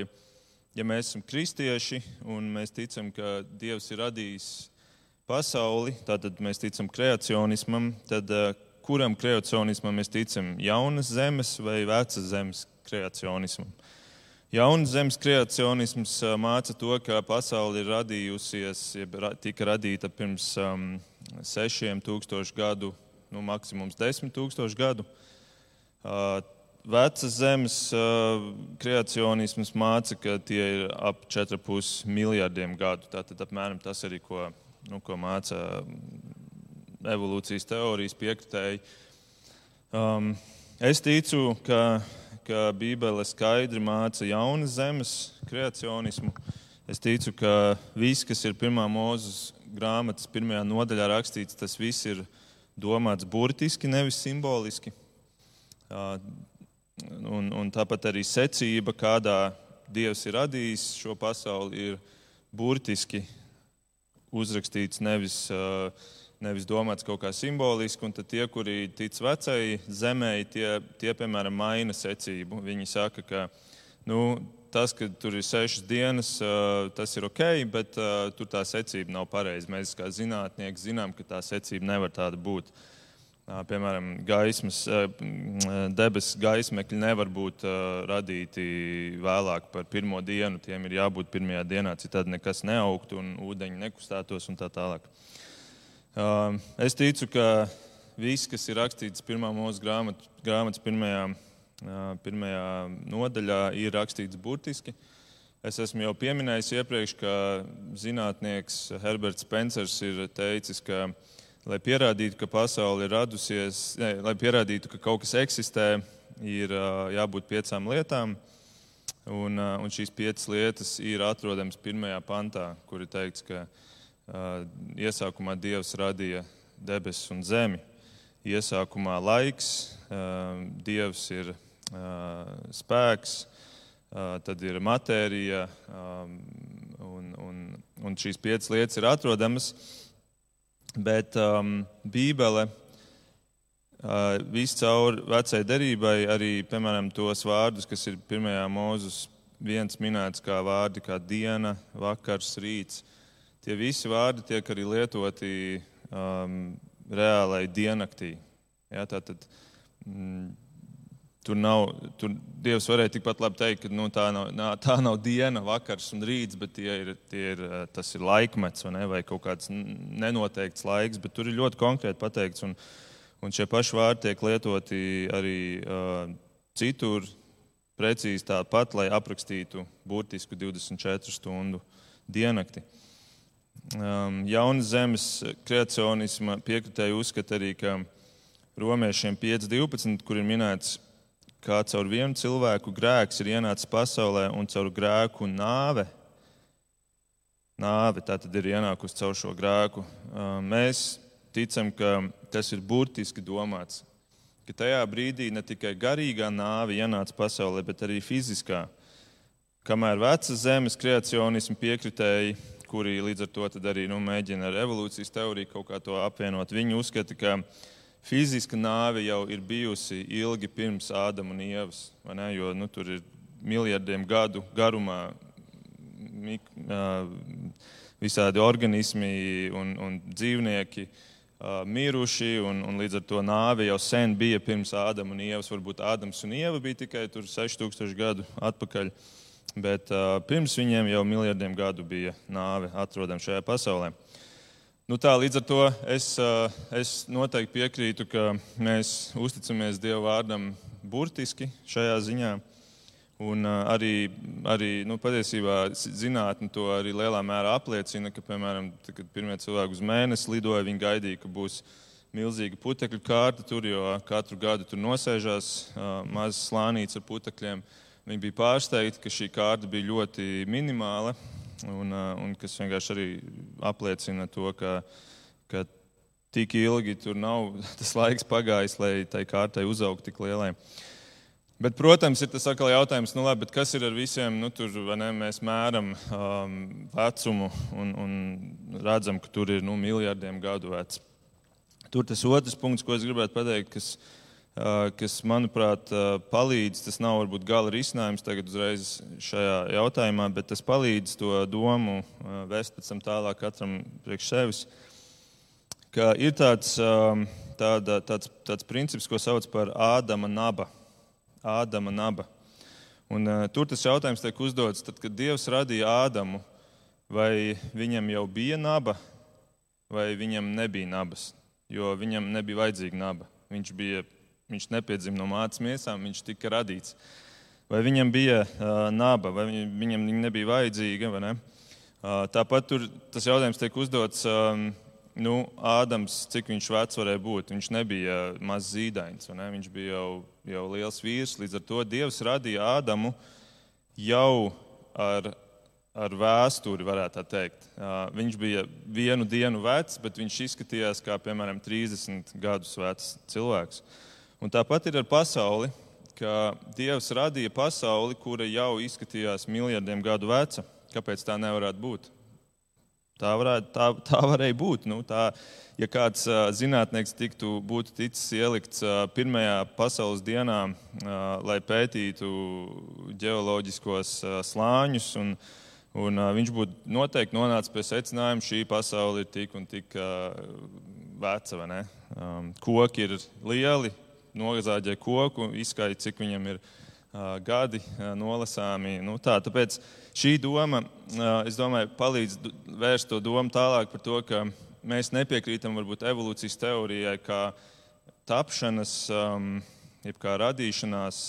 C: ja mēs esam kristieši un mēs ticam, ka Dievs ir radījis pasauli, tad mēs ticam kreacionismam, tad uh, kuram kreacionismam mēs ticam? Jaunas zemes vai vecas zemes kreacionismam? Jaunas zemes kreacionisms māca to, ka pasaule ir radījusies, ja tika radīta pirms um, sešiem tūkstošu gadu, nu, maksimums desmit tūkstošu gadu. Uh, Vecas zemes uh, kreacionisms māca, ka tie ir ap 4,5 miljardiem gadu. Tātad apmēram tas arī, ko nu, ko māca evolūcijas teorijas piekritēji. Um, es ticu, ka, ka Bībele skaidri māca jaunas zemes kreacionismu. Es ticu, ka viss, kas ir pirmā mūzes grāmatas pirmajā nodaļā rakstīts, tas viss ir domāts burtiski, nevis simboliski. Uh, un, un tāpat arī secība, kādā Dievs ir radījis šo pasauli, ir burtiski uzrakstīts, nevis, nevis domāts kaut kā simboliski. Un tie, kuri tic vecai zemē, tie, tie piemēram, maina secību. Viņi saka, ka nu, tas, ka tur ir sešas dienas, tas ir ok, bet tur tā secība nav pareiza. Mēs kā zinātnieki zinām, ka tā secība nevar tāda būt. Piemēram, gaismas, debesu gaismekļi nevar būt radīti vēlāk par pirmo dienu. Tiem ir jābūt pirmajā dienā, citādi nekas neaugtu un ūdeņi nekustētos un tā tālāk. Es ticu, ka viss, kas ir rakstīts pirmā mūsu grāmat, grāmatas pirmajā, pirmajā nodaļā, ir rakstīts burtiski. Es esmu jau pieminējis iepriekš, ka zinātnieks Herberts Spencers ir teicis, ka lai pierādītu, ka pasaule ir radusies, ne, lai pierādītu, ka kaut kas eksistē, ir jābūt piecām lietām. Un, un šīs piecas lietas ir atrodamas pirmajā pantā, kur ir teikts, ka uh, iesākumā Dievs radīja debesis un zemi. Iesākumā laiks, uh, Dievs ir uh, spēks, uh, tad ir matērija, un, un, un šīs piecas lietas ir atrodamas. Uh, Bet um, Bībele uh, viscaur vecai derībai arī, piemēram, tos vārdus, kas ir pirmajā mūzus viens minēts kā vārdi kā diena, vakars, rīts. Tie visi vārdi tiek arī lietoti um, reālai diennaktī. Ja, tātad, mm, Tur nav, tur Dievs varēja tikpat labi teikt, ka nu, tā, nav, tā nav diena, vakars un rīts, bet tie ir, tie ir, tas ir laikmets vai, ne, vai kaut kāds nenoteikts laiks. Bet tur ir ļoti konkrēti pateikts, un, un šie paši vārdi tiek lietoti arī uh, citur, precīzi tāpat, lai aprakstītu burtisku 24 stundu diennakti. Um, Jaunas zemes kreacionisma piekritēji uzskata arī, ka romiešiem 5.12, kur ir minēts, kā caur vienu cilvēku grēks ir ienācis pasaulē un caur grēku nāve. Nāve tā tad ir ienākusi caur šo grēku. Mēs ticam, ka tas ir burtiski domāts, ka tajā brīdī ne tikai garīgā nāve ienāca pasaulē, bet arī fiziskā. Kamēr vecas zemes kreacionismu piekritēji, kuri līdz ar to arī nu, mēģina ar evolūcijas teoriju kaut kā to apvienot, viņi uzskata, ka fiziska nāve jau ir bijusi ilgi pirms Ādama un Ievas. Jo nu, tur ir miljardiem gadu garumā mik, visādi organismi un, un dzīvnieki miruši, un, un līdz ar to nāve jau sen bija pirms Ādama un Ievas. Varbūt Ādams un Ieva bija tikai 6000 gadu atpakaļ, bet uh, pirms viņiem jau miljardiem gadu bija nāve atrodama šajā pasaulē. Nu tā, līdz ar to es, es noteikti piekrītu, ka mēs uzticamies Dieva vārdam burtiski šajā ziņā. Un arī, arī nu, patiesībā zinātnē to arī lielā mērā apliecina, ka, piemēram, tad, kad pirmie cilvēki uz mēnesi lidoja, viņi gaidīja, ka būs milzīga putekļu kārta tur, jo katru gadu tur nosēžās uh, mazs slānīts ar putekļiem. Viņi bija pārsteigti, ka šī kārta bija ļoti minimāla, un, un kas vienkārši arī apliecina to, ka, ka tik ilgi tur nav tas laiks pagājis, lai tai kārtai uzaugtu tik lielai. Bet, protams, ir tas atkal jautājums, nu, labi, kas ir ar visiem, nu, tur ne, mēs mēram um, vecumu un, un redzam, ka tur ir nu, miljardiem gadu vecs. Tur tas otrs punkts, ko es gribētu pateikt, kas, uh, kas manuprāt, uh, palīdz, tas nav varbūt gala risinājums tagad uzreiz šajā jautājumā, bet tas palīdz to domu uh, vest pēc tam tālāk katram priekš sevis. Ka ir tāds, um, tāda, tāds, tāds princips, ko sauc par ādama naba Ādama naba. Un, uh, tur tas jautājums tiek uzdots, tad, kad Dievs radīja Ādamu, vai viņam jau bija naba, vai viņam nebija nabas, jo viņam nebija vajadzīga naba. Viņš, bija, viņš nepiedzima no mātes miesām, viņš tika radīts. Vai viņam bija uh, naba, vai viņam nebija vajadzīga? Ne? Uh, tāpat tur tas jautājums tiek uzdots. Um, nu, Ādams, cik viņš vecs varēja būt. Viņš nebija mazs zīdains, ne? viņš bija jau, jau liels vīrs. Līdz ar to Dievs radīja Ādamu jau ar, ar vēsturi, varētu tā teikt. Viņš bija vienu dienu vecs, bet viņš izskatījās kā piemēram 30 gadus vecs cilvēks. Un tāpat ir ar pasauli, ka Dievs radīja pasauli, kura jau izskatījās miljardiem gadu veca. Kāpēc tā nevarētu būt? Tā, varētu, tā, tā varēja būt. Nu, tā, ja kāds uh, zinātnēks tiktu, būtu ticis ielikts uh, pirmajā pasaules dienā, uh, lai pētītu geoloģiskos uh, slāņus, un, un uh, viņš būtu noteikti nonācis pie secinājuma, ka šī pasaule ir tik un tik uh, veca. Um, koki ir lieli, nogazāģē koku, izskaidro, cik viņam ir gadi nolasāmi. Nu, tā, tāpēc šī doma, es domāju, palīdz vērst to domu tālāk par to, ka mēs nepiekrītam varbūt evolūcijas teorijai kā tapšanas, jeb kā radīšanās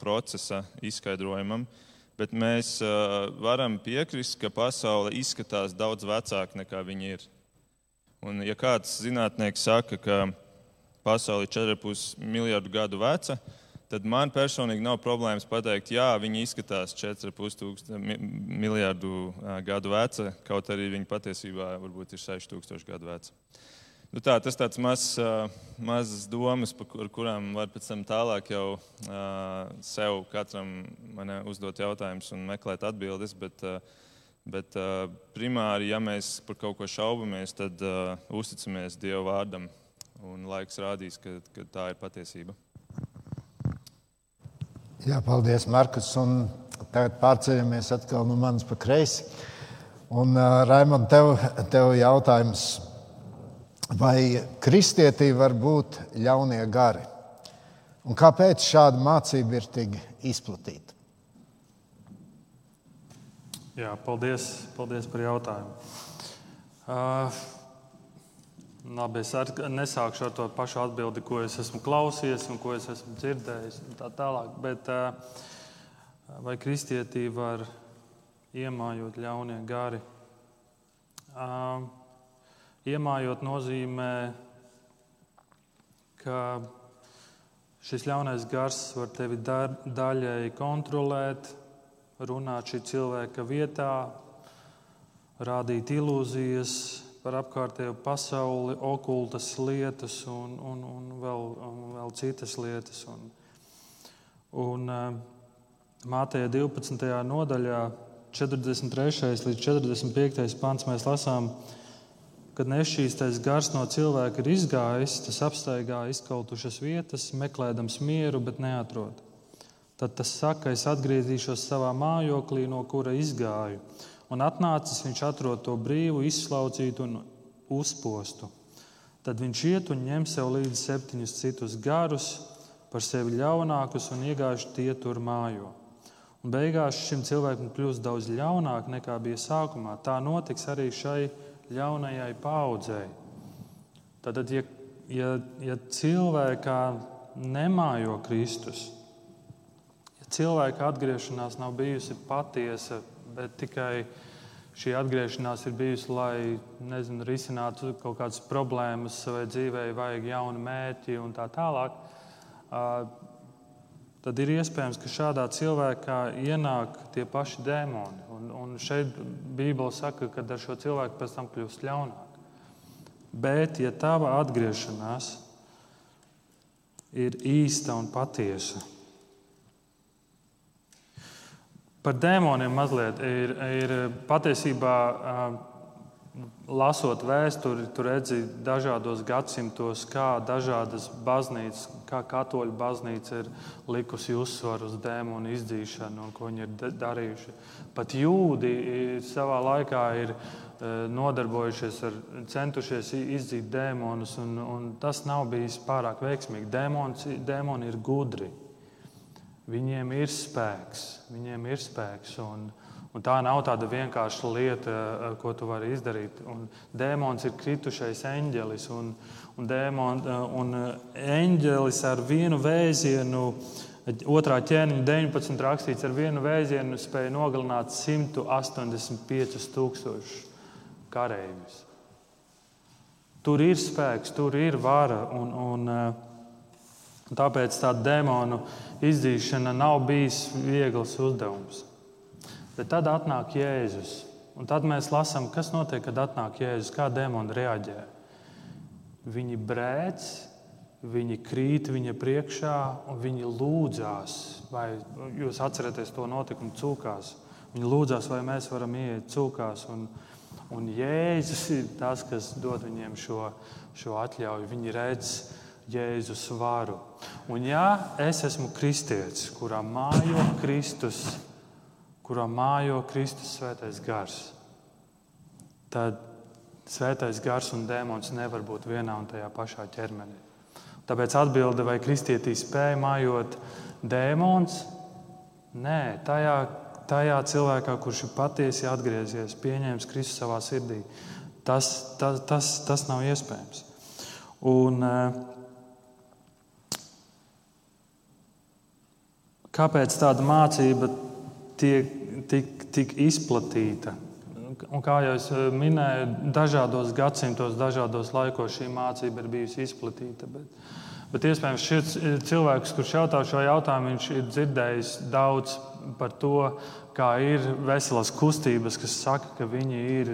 C: procesa izskaidrojumam, bet mēs varam piekrist, ka pasaule izskatās daudz vecāka nekā viņa ir. Un, ja kāds zinātnieks saka, ka pasaule ir 4,5 miljardu gadu veca, tad man personīgi nav problēmas pateikt, jā, viņi izskatās 4,5 miljardu gadu veca, kaut arī viņi patiesībā varbūt ir 6,000 gadu veca. Nu tā, tas tāds mazs, mazs domas, par kurām var pēc tam tālāk jau uh, sev katram uzdot jautājumus un meklēt atbildes. Bet, uh, bet uh, primāri, ja mēs par kaut ko šaubamies, tad uh, uzticamies Dieva vārdam. Un laiks rādīs, ka, ka tā ir patiesība.
A: Jā, paldies, Markus. Un tagad pārceļamies atkal no manas pa kreisi. Un, uh, Raimond, tev, tev jautājums, vai kristietī var būt ļaunie gari? Un kāpēc šāda mācība ir tik izplatīta?
B: Jā, paldies, paldies par jautājumu. Uh, Labi, es nesākšu ar to pašu atbildi, ko es esmu klausījies un ko es esmu dzirdējis. Tā tālāk. Bet, vai kristietī var iemājot ļaunie gari? Iemājot nozīmē, ka šis ļaunais gars var tevi daļēji kontrolēt, runāt šī cilvēka vietā, rādīt ilūzijas par apkārtējo pasauli, okultas lietas un, un, un, vēl, un vēl citas lietas. Un, un eh, Mātejā 12. nodaļā, 43. līdz 45. pāns mēs lasām, kad nešķīstais gars no cilvēka ir izgājis, tas apstaigā izkautušas vietas, meklējams mieru, bet neatrod. Tad tas saka, es atgriezīšos savā mājoklī, no kura izgāju un atnācis viņš atrod to brīvu, izslaucītu un uzpostu. Tad viņš iet un ņem sev līdzi septiņus citus garus, par sevi ļaunākus un iegājuši tie tur mājo. Un beigās šim cilvēkam kļūst daudz ļaunāk nekā bija sākumā. Tā notiks arī šai ļaunajai paudzei. Tad, ja, ja, ja cilvēkā nemājo Kristus, ja cilvēka atgriešanās nav bijusi patiesa, bet tikai šī atgriešanās ir bijusi, lai nezinu, risinātu kaut kādas problēmas savai dzīvei, vajag jaunu mērķi un tā tālāk, tad ir iespējams, ka šādā cilvēkā ienāk tie paši dēmoni. Un, un šeit Bībele saka, ka ar šo cilvēku pēc tam kļūst ļaunāk. Bet, ja tava atgriešanās ir īsta un patiesa, Par dēmoniem mazliet ir, ir patiesībā, lasot vēsturi, tur redzi dažādos gadsimtos, kā dažādas baznīcas, kā katoļu baznīca ir likusi uzsvaru uz dēmonu izdzīšanu un ko viņi ir darījuši. Pat jūdi savā laikā ir nodarbojušies ar, centušies izdzīt dēmonus, un, un tas nav bijis pārāk veiksmīgi. Dēmons, dēmoni ir gudri. Viņiem ir spēks, viņiem ir spēks. Un, un tā nav tāda vienkārša lieta, eh, ko tu vari izdarīt. Un dēmons ir kritušais eņģelis, un, un, dēmon, eh, un eh, eņģelis ar vienu vēzienu. Otrā ķēniņa 19. rakstīts, ar vienu vēzienu spēja nogalināt 185,000 kareivus. Tur ir spēks, tur ir vara. Un, un, Tāpēc tā demonu izdzīšana nav bijis viegls uzdevums. Bet tad atnāk Jēzus. Un tad mēs lasām, kas notiek, kad atnāk Jēzus, kā demoni reaģē. Viņi brēc, viņi krīt viņa priekšā un viņi lūdzās. Vai jūs atceraties to notikumu cūkās? Viņi lūdzās, vai mēs varam iet cūkās. Un, un Jēzus ir tas, kas dod viņiem šo, šo atļauju. Viņi redz, Jēzus varu. Un ja es esmu kristietis, kurā mājo Kristus, kurā mājo Kristus svētais gars, tad svētais gars un dēmons nevar būt vienā un tajā pašā ķermenī. Tāpēc atbilde, vai kristietī spēja mājot dēmons? Nē, tajā, tajā cilvēkā, kurš ir patiesi atgriezies, pieņēmis Kristus savā sirdī, tas, tas, tas, tas nav iespējams. Un, uh, Kāpēc tāda mācība tiek tik, tik izplatīta? Un kā jau es eh, minēju, dažādos gadsimtos, dažādos laikos šī mācība ir bijusi izplatīta. Bet, bet iespējams, šis cilvēks, kurš jautā šo jautājumu, viņš ir dzirdējis daudz par to, kā ir veselas kustības, kas saka, ka viņi ir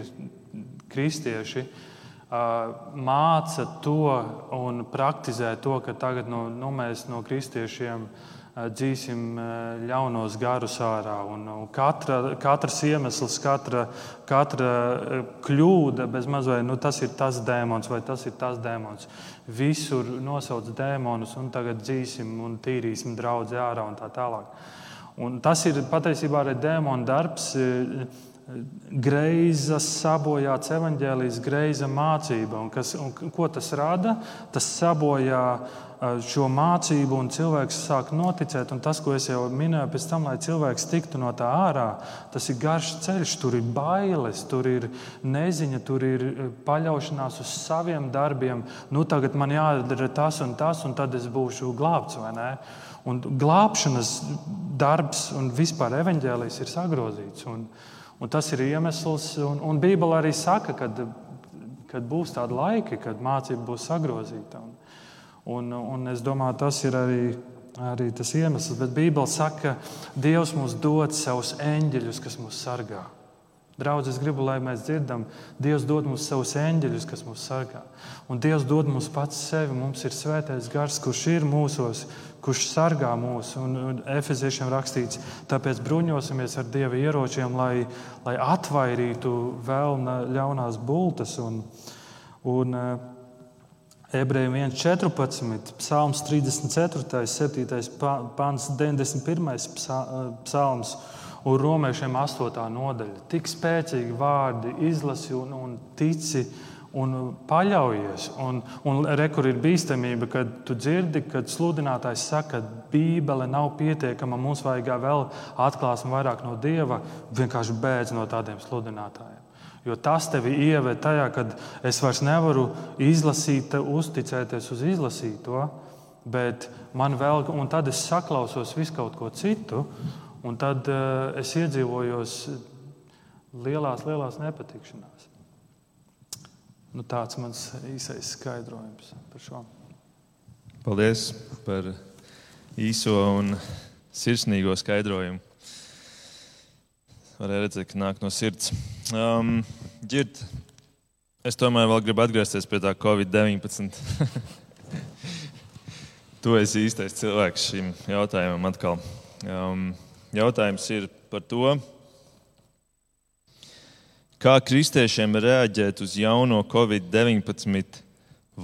B: kristieši. Māca to un praktizē to, ka tagad no, nu, mēs no kristiešiem dzīsim ļaunos garus ārā. Un, katra, katrs iemesls, katra, katra kļūda, bez mazliet, nu, tas ir tas dēmons vai tas ir tas dēmons. Visur nosauc dēmonus, un tagad dzīsim un tīrīsim draugu ārā un tā tālāk. Un tas ir patiesībā arī dēmona darbs. Greiza sabojāts evaņģēlijas, greiza mācība. Un kas, un ko tas rada? Tas sabojā uh, šo mācību, un cilvēks sāk noticēt. Tas, ko es jau minēju, pēc tam, lai cilvēks tiktu no tā ārā, tas ir garš ceļš, tur ir bailes, tur ir neziņa, tur ir paļaušanās uz saviem darbiem. Nu, tagad man jādara tas un tas, un tad es būšu glābts. Un glābšanas darbs un vispār evaņģēlijs ir sagrozīts. Un, un tas ir iemesls, un, un Bībele arī saka, ka būs tādi laiki, kad mācība būs sagrozīta. Un, Un, un es domāju, tas ir arī, arī tas iemesls. Bet Bībele saka, ka Dievs mums dod savus eņģeļus, kas mūs sargā. Draudz, es gribu, lai mēs dzirdam, Dievs dod mums savus eņģeļus, kas mūs sargā. Un Dievs dod mums pats sevi. Mums ir svētais gars, kurš ir mūsos, kurš sargā mūs. Un, un Efeziešiem rakstīts, tāpēc bruņosimies ar Dieva ieročiem, lai, lai atvairītu vēl ļaunās bultas. Un, un, Ebrejiem 1,14, Psalms 34, 7, pāns, 91, psalms un romiešiem 8. nodaļa. Tik spēcīgi vārdi izlasi un, un tici un paļaujies. Un, un rekur ir bīstamība, kad tu dzirdi, kad sludinātājs saka, ka Bībele nav pietiekama, mums vajag vēl atklāsmu vairāk no Dieva, vienkārši bēdz no tādiem sludinātājiem. Jo tas tevi ieved tajā, kad es vairs nevaru izlasīt, uzticēties uz izlasīto, bet man vēl, un tad es saklausos visu kaut ko citu, un tad uh, es iedzīvojos lielās, lielās nepatikšanās. Nu, tāds mans īsais skaidrojums par šo.
C: Paldies par īso un sirsnīgo skaidrojumu. Varēja redzēt, ka nāk no sirds. Um, ģirt, es tomēr vēl gribu atgriezties pie tā Covid-19. tu esi īstais cilvēks šim jautājumam atkal. Um, jautājums ir par to, kā kristiešiem reaģēt uz jauno Covid-19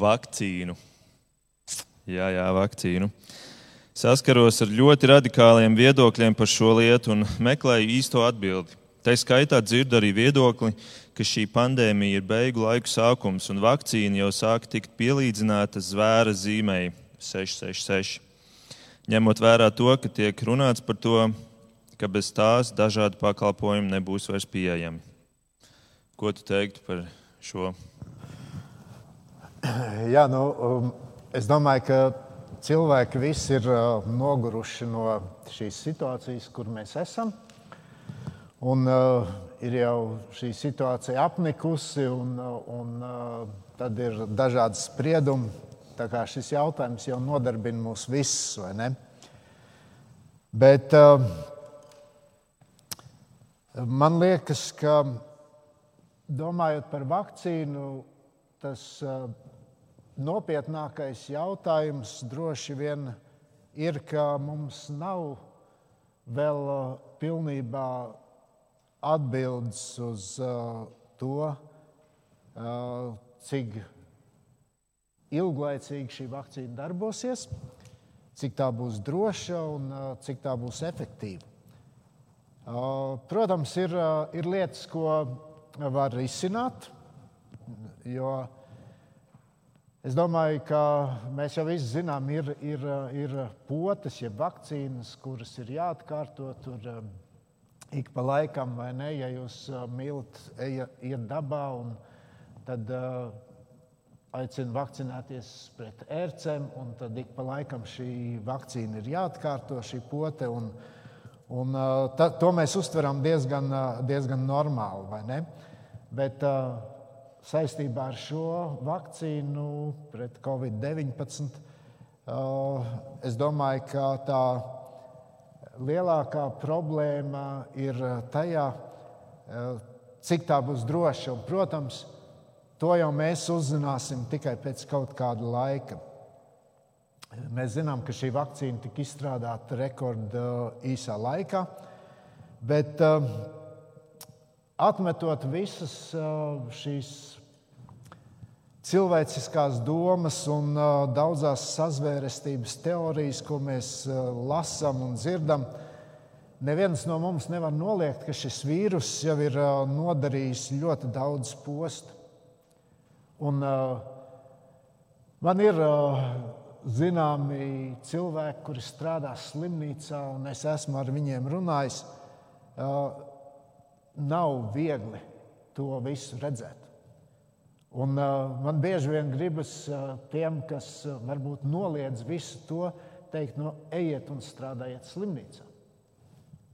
C: vakcīnu. Jā, jā, vakcīnu. Saskaros ar ļoti radikāliem viedokļiem par šo lietu un meklēju īsto atbildi. Tā skaitā dzirdu arī viedokli, ka šī pandēmija ir beigu laiku sākums un vakcīna jau sāk tikt pielīdzināta zvēra zīmei 666. Ņemot vērā to, ka tiek runāts par to, ka bez tās dažādi pakalpojumi nebūs vairs pieejami. Ko tu teiktu par šo?
A: Jā, nu, um, es domāju, ka cilvēki visi ir uh, noguruši no šīs situācijas, kur mēs esam. Un, uh, ir jau šī situācija apnikusi, un, un uh, tad ir dažādi spriedumi. Tā kā šis jautājums jau nodarbina mūs visus, vai ne? Bet uh, man liekas, ka domājot par vakcīnu, tas uh, nopietnākais jautājums droši vien ir, ka mums nav vēl uh, pilnībā atbildes uz uh, to, uh, cik ilglaicīgi šī vakcīna darbosies, cik tā būs droša un cik tā būs efektīva. Protams, ir, ir lietas, ko var risināt, jo Es domāju, ka mēs jau visi zinām, ir, ir, ir potes, jeb vakcīnas, kuras ir jāatkārto. Tur um, ik pa laikam, vai ne, ja jūs uh, mīlat, iet dabā, tad uh, aicina vakcinēties pret ērcēm, un tad ik pa laikam šī vakcīna ir jāatkārto, šī pote. Un, un, uh, ta, to mēs uztveram diezgan, diezgan normāli, vai ne? Bet, uh, saistībā ar šo vakcīnu pret covid-19. Es domāju, ka tā lielākā problēma ir tajā, cik tā būs droša. Un, protams, to jau mēs uzzināsim tikai pēc kaut kāda laika. Mēs zinām, ka šī vakcīna tika izstrādāta rekordā īsā laikā, bet atmetot visas šīs cilvēciskās domas un daudzās sazvērestības teorijas, ko mēs lasām un dzirdam. Neviens no mums nevar noliegt, ka šis vīrus jau ir nodarījis ļoti daudz postu. Un, man ir zināmi cilvēki, kuri strādā slimnīcā, un es esmu ar viņiem runājis. Nav viegli to visu redzēt. Un, uh, man bieži vien gribas uh, tiem, kas uh, varbūt noliedz visu to, teikt, no, ejiet un strādājiet slimnīcā.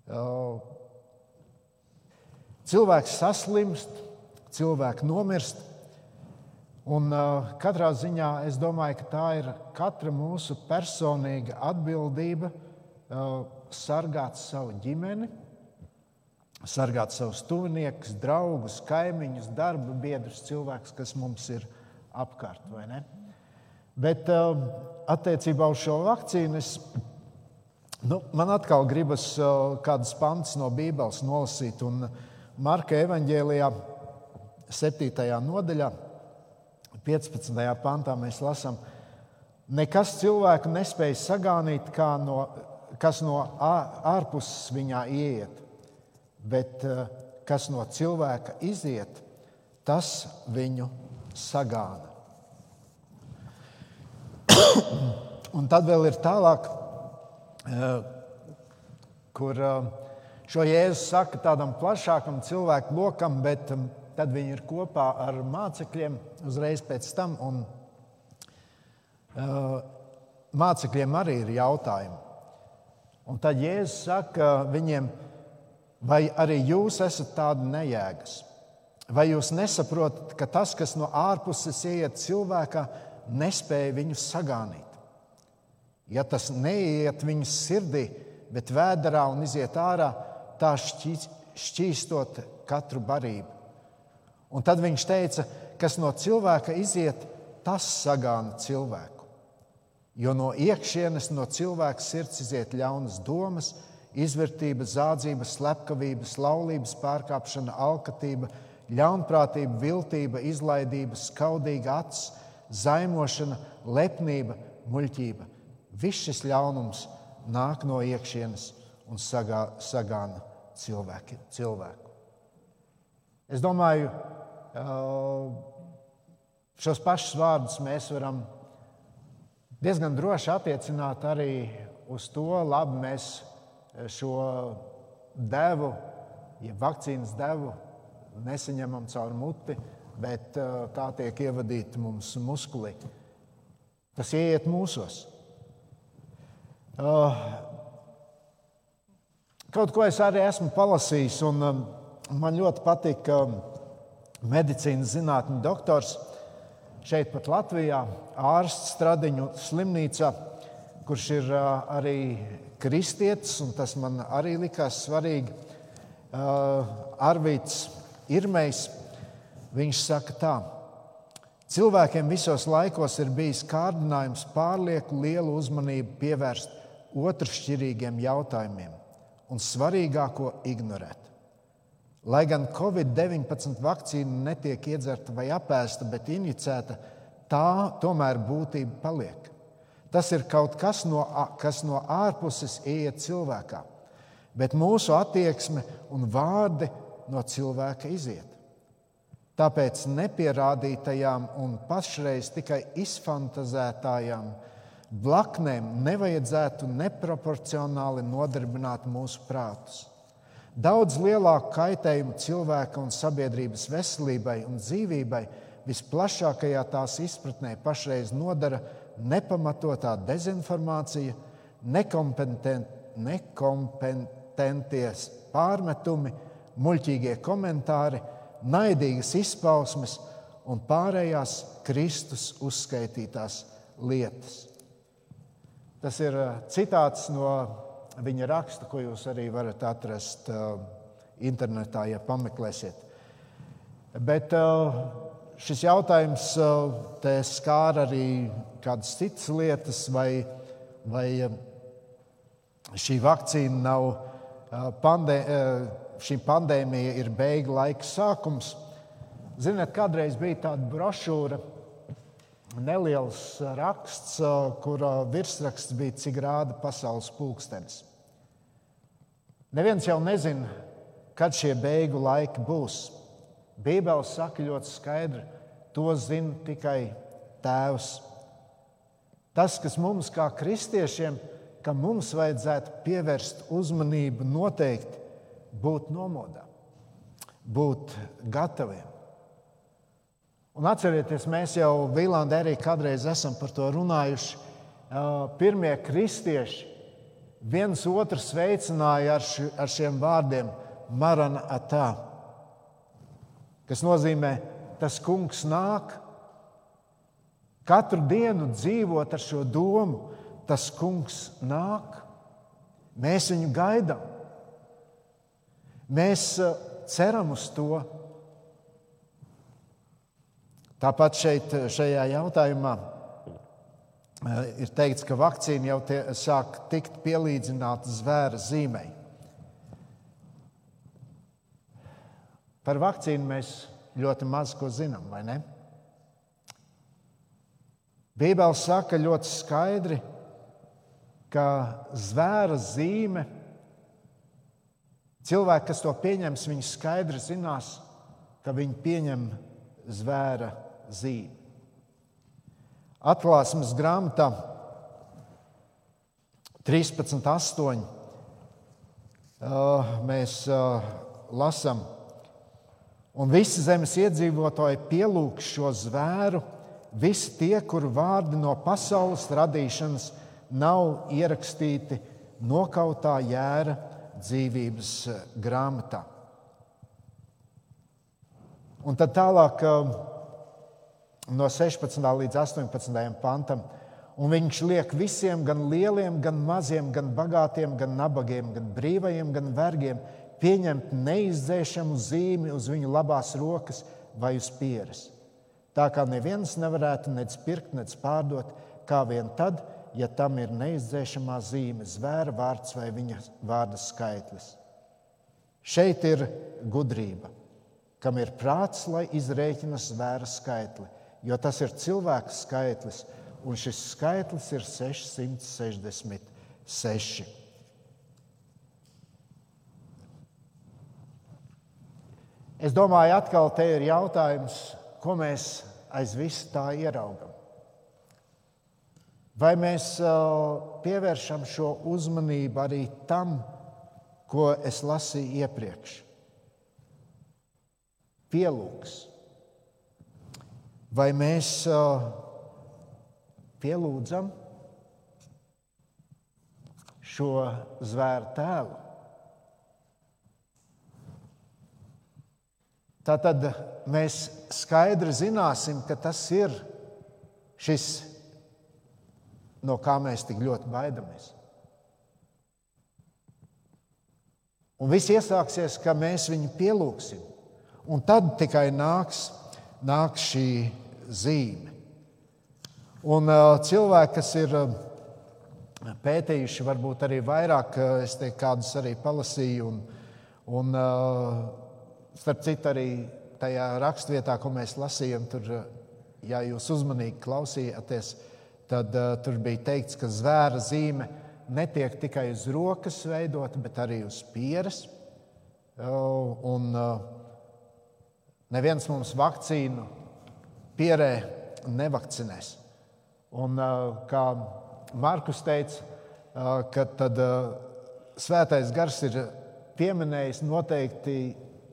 A: Uh, cilvēks saslimst, cilvēks nomirst. Un, uh, katrā ziņā es domāju, ka tā ir katra mūsu personīga atbildība uh, sargāt savu ģimeni, sargāt savus tuviniekus, draugus, kaimiņus, darba biedrus, cilvēkus, kas mums ir apkārt. Bet um, attiecībā uz šo vakcīnu es, nu, man atkal gribas uh, kādas pantas no Bībeles nolasīt. Un Marka evanģēlijā, 7. nodaļā, 15. pantā mēs lasām, nekas cilvēku nespēja sagānīt, no, kas no ārpuses viņā ieiet bet eh, kas no cilvēka iziet, tas viņu sagāna. Un tad vēl ir tālāk, eh, kur eh, šo jēzu saka tādam plašākam cilvēku lokam, bet tad viņi ir kopā ar mācekļiem uzreiz pēc tam. Un, mācekļiem arī ir jautājumi. Un tad Jēzus saka viņiem, vai arī jūs esat tādi nejēgas? Vai jūs nesaprotat, ka tas, kas no ārpuses iet cilvēkā, nespēja viņu sagānīt? Ja tas neiet viņu sirdī, bet vēdā un iziet ārā, tā šķīstot katru barību. Un tad viņš teica, kas no cilvēka iziet, tas sagāna cilvēku. Jo no iekšienes no cilvēka sirds iziet ļaunas domas, izvērtība, zādzība, slepkavība, laulības pārkāpšana, alkatība, ļaunprātība, viltība, izlaidība, skaudīga acs, zaimošana, lepnība, muļķība. Viss šis ļaunums nāk no iekšienes un sagā, sagāna cilvēki, cilvēku. Es domāju, šos pašus vārdus mēs varam diezgan droši attiecināt arī uz to, labi, mēs šo devu, ja vakcīnas devu nesaņemam caur muti, bet tā tiek ievadīta mums muskulī. Tas ieiet mūsos. Kaut ko es arī esmu palasījis, un man ļoti patīk medicīnas zinātņu doktors šeit pat Latvijā, ārsts Stradiņu slimnīcā, kurš ir arī kristietis, un tas man arī likās svarīgi. Arvīts Irmejs, viņš saka tā. Cilvēkiem visos laikos ir bijis kārdinājums pārlieku lielu uzmanību pievērst otršķirīgiem jautājumiem un svarīgāko ignorēt. Lai gan Covid-19 vakcīna netiek iedzerta vai apēsta, bet injicēta, tā tomēr būtība paliek. Tas ir kaut kas no, kas no ārpuses ieiet cilvēkā, bet mūsu attieksme un vārdi no cilvēka iziet. Tāpēc nepierādītajām un pašreiz tikai izfantazētājām blaknēm nevajadzētu neproporcionāli nodarbināt mūsu prātus. Daudz lielāku kaitējumu cilvēka un sabiedrības veselībai un dzīvībai visplašākajā tās izpratnē pašreiz nodara nepamatotā dezinformācija, nekompetent, nekompetenties pārmetumi, muļķīgie komentāri, naidīgas izpausmes un pārējās Kristus uzskaitītās lietas. Tas ir uh, citāts no viņa raksta, ko jūs arī varat atrast uh, internetā, ja pameklēsiet. Bet uh, šis jautājums skāra arī kādas citas lietas, vai, vai šī vakcīna nav pandē, šī pandēmija ir beigu laika sākums. Ziniet, kādreiz bija tāda brošūra, neliels raksts, kura virsraksts bija, cik rāda pasaules pulkstenis. Neviens jau nezina, kad šie beigu laiki būs. Bībele saka ļoti skaidri, to zina tikai Tēvs. Tas, kas mums kā kristiešiem, ka mums vajadzētu pievērst uzmanību noteikti būt nomodā, būt gataviem. Un atcerieties, mēs jau Vīlandē arī kādreiz esam par to runājuši. Pirmie kristieši viens otru sveicināja ar, ši, ar šiem vārdiem Marana atā, kas nozīmē, tas kungs nāk. Katru dienu dzīvot ar šo domu, tas kungs nāk. Mēs viņu gaidām. Mēs ceram uz to. Tāpat šeit, šajā jautājumā eh, ir teikts, ka vakcīna jau tie, sāk tikt pielīdzināta zvēra zīmei. Par vakcīnu mēs ļoti maz ko zinām, vai ne? Bībeli saka ļoti skaidri, ka zvēra zīme, cilvēki, kas to pieņems, viņi skaidri zinās, ka viņi pieņem zvēra zīmi. Atklāsmes grāmatā 13.8. mēs lasām, Un visi zemes iedzīvotāji pielūgs šo zvēru, visi tie, kuru vārdi no pasaules radīšanas nav ierakstīti nokautā jēra dzīvības eh, grāmatā. Un tad tālāk eh, no 16. līdz 18. pantam. Un viņš liek visiem, gan lieliem, gan maziem, gan bagātiem, gan nabagiem, gan brīvajiem, gan vergiem, pieņemt neizdzēšamu zīmi uz viņu labās rokas vai uz pieres. Tā kā neviens nevarētu nec pirkt, nec pārdot, kā vien tad, ja tam ir neizdzēšamā zīme, zvēra vārds vai viņa vārda skaitlis. Šeit ir gudrība, kam ir prāts, lai izrēķina zvēra skaitli, jo tas ir cilvēka skaitlis, un šis skaitlis ir 666. Es domāju, atkal te ir jautājums, ko mēs aiz vis tā ieraugam. Vai mēs pievēršam šo uzmanību arī tam, ko es lasīju iepriekš? Pielūgs. Vai mēs pielūdzam šo zvēru tēlu? Tātad mēs skaidri zināsim, ka tas ir šis, no kā mēs tik ļoti baidamies. Un viss iesāksies, ka mēs viņu pielūgsim. Un tad tikai nāks, nāks šī zīme. Un uh, cilvēki, kas ir uh, pētījuši, varbūt arī vairāk, uh, es teiktu, kādus arī palasīju. Un, un, uh, Starp citu, arī tajā rakstvietā, ko mēs lasījām, tur, ja jūs uzmanīgi klausījāties, tad uh, tur bija teikts, ka zvēra zīme netiek tikai uz rokas veidota, bet arī uz pieres. Uh, un uh, neviens mums vakcīnu pierē nevakcinēs. Un, uh, kā Markus teica, uh, ka tad, uh, svētais gars ir pieminējis noteikti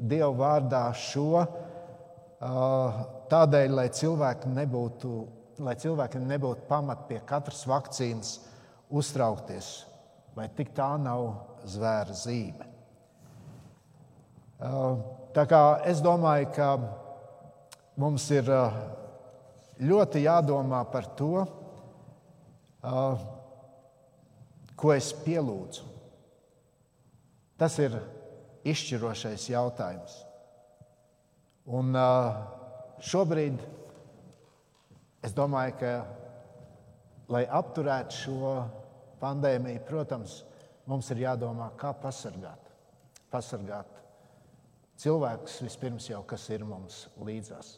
A: Dieva vārdā šo tādēļ, lai cilvēki nebūtu, lai cilvēkiem nebūtu pamat pie katras vakcīnas uztraukties, vai tik tā nav zvēra zīme. Tā kā es domāju, ka mums ir ļoti jādomā par to, ko es pielūdzu. Tas ir izšķirošais jautājums. Un šobrīd es domāju, ka, lai apturētu šo pandēmiju, protams, mums ir jādomā, kā pasargāt. Pasargāt cilvēkus vispirms jau, kas ir mums līdzās.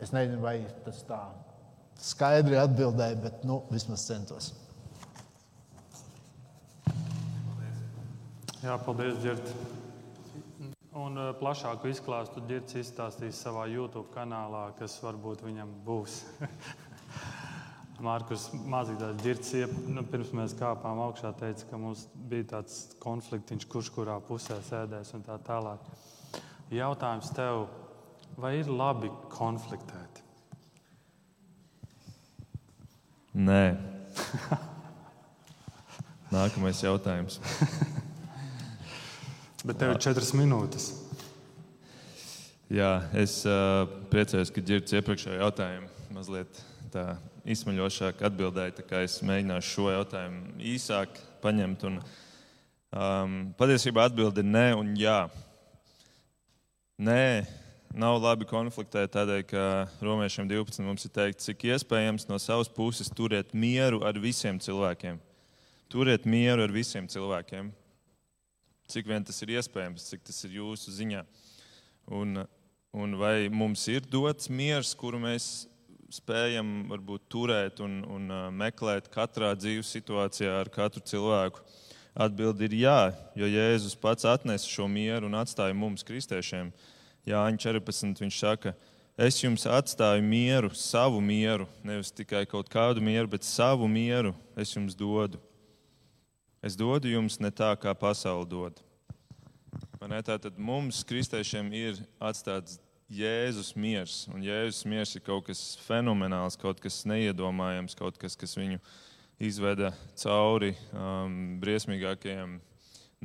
A: Es nezinu, vai tas tā skaidri atbildēja, bet nu, vismaz centos.
B: Jā, paldies, Girt. Un uh, plašāku izklāstu Girts izstāstīs savā YouTube kanālā, kas varbūt viņam būs. Mārkus Māzītājs Girts, nu, pirms mēs kāpām augšā, teica, ka mums bija tāds konfliktiņš, kurš kurā pusē sēdēs un tā tālāk. Jautājums tev, vai ir labi konfliktēt?
C: Nē. Nākamais jautājums.
B: Bet tev ir četras minūtes.
C: Jā, es uh, priecājos, ka ģērbts iepriekšējo jautājumu mazliet tā izsmeļošāk atbildēja. Es mēģināšu šo jautājumu īsāk paņemt. Un, um, patiesībā atbilde ir nē un jā. Nē, nav labi konfliktēt tādēļ, ka romiešiem 12 mums ir teikts, cik iespējams no savas puses turiet mieru ar visiem cilvēkiem. Turiet mieru ar visiem cilvēkiem cik vien tas ir iespējams, cik tas ir jūsu ziņā. Un, un vai mums ir dots miers, kuru mēs spējam varbūt turēt un, un meklēt katrā dzīves situācijā ar katru cilvēku? Atbildi ir jā, jo Jēzus pats atnesa šo mieru un atstāja mums, kristiešiem. Jāņa 14. viņš saka, es jums atstāju mieru, savu mieru, nevis tikai kaut kādu mieru, bet savu mieru es jums dodu. Es dodu jums ne tā, kā pasaule dod. Tātad mums, kristiešiem, ir atstāts Jēzus miers. Un Jēzus miers ir kaut kas fenomenāls, kaut kas neiedomājams, kaut kas, kas viņu izveda cauri um, briesmīgākajiem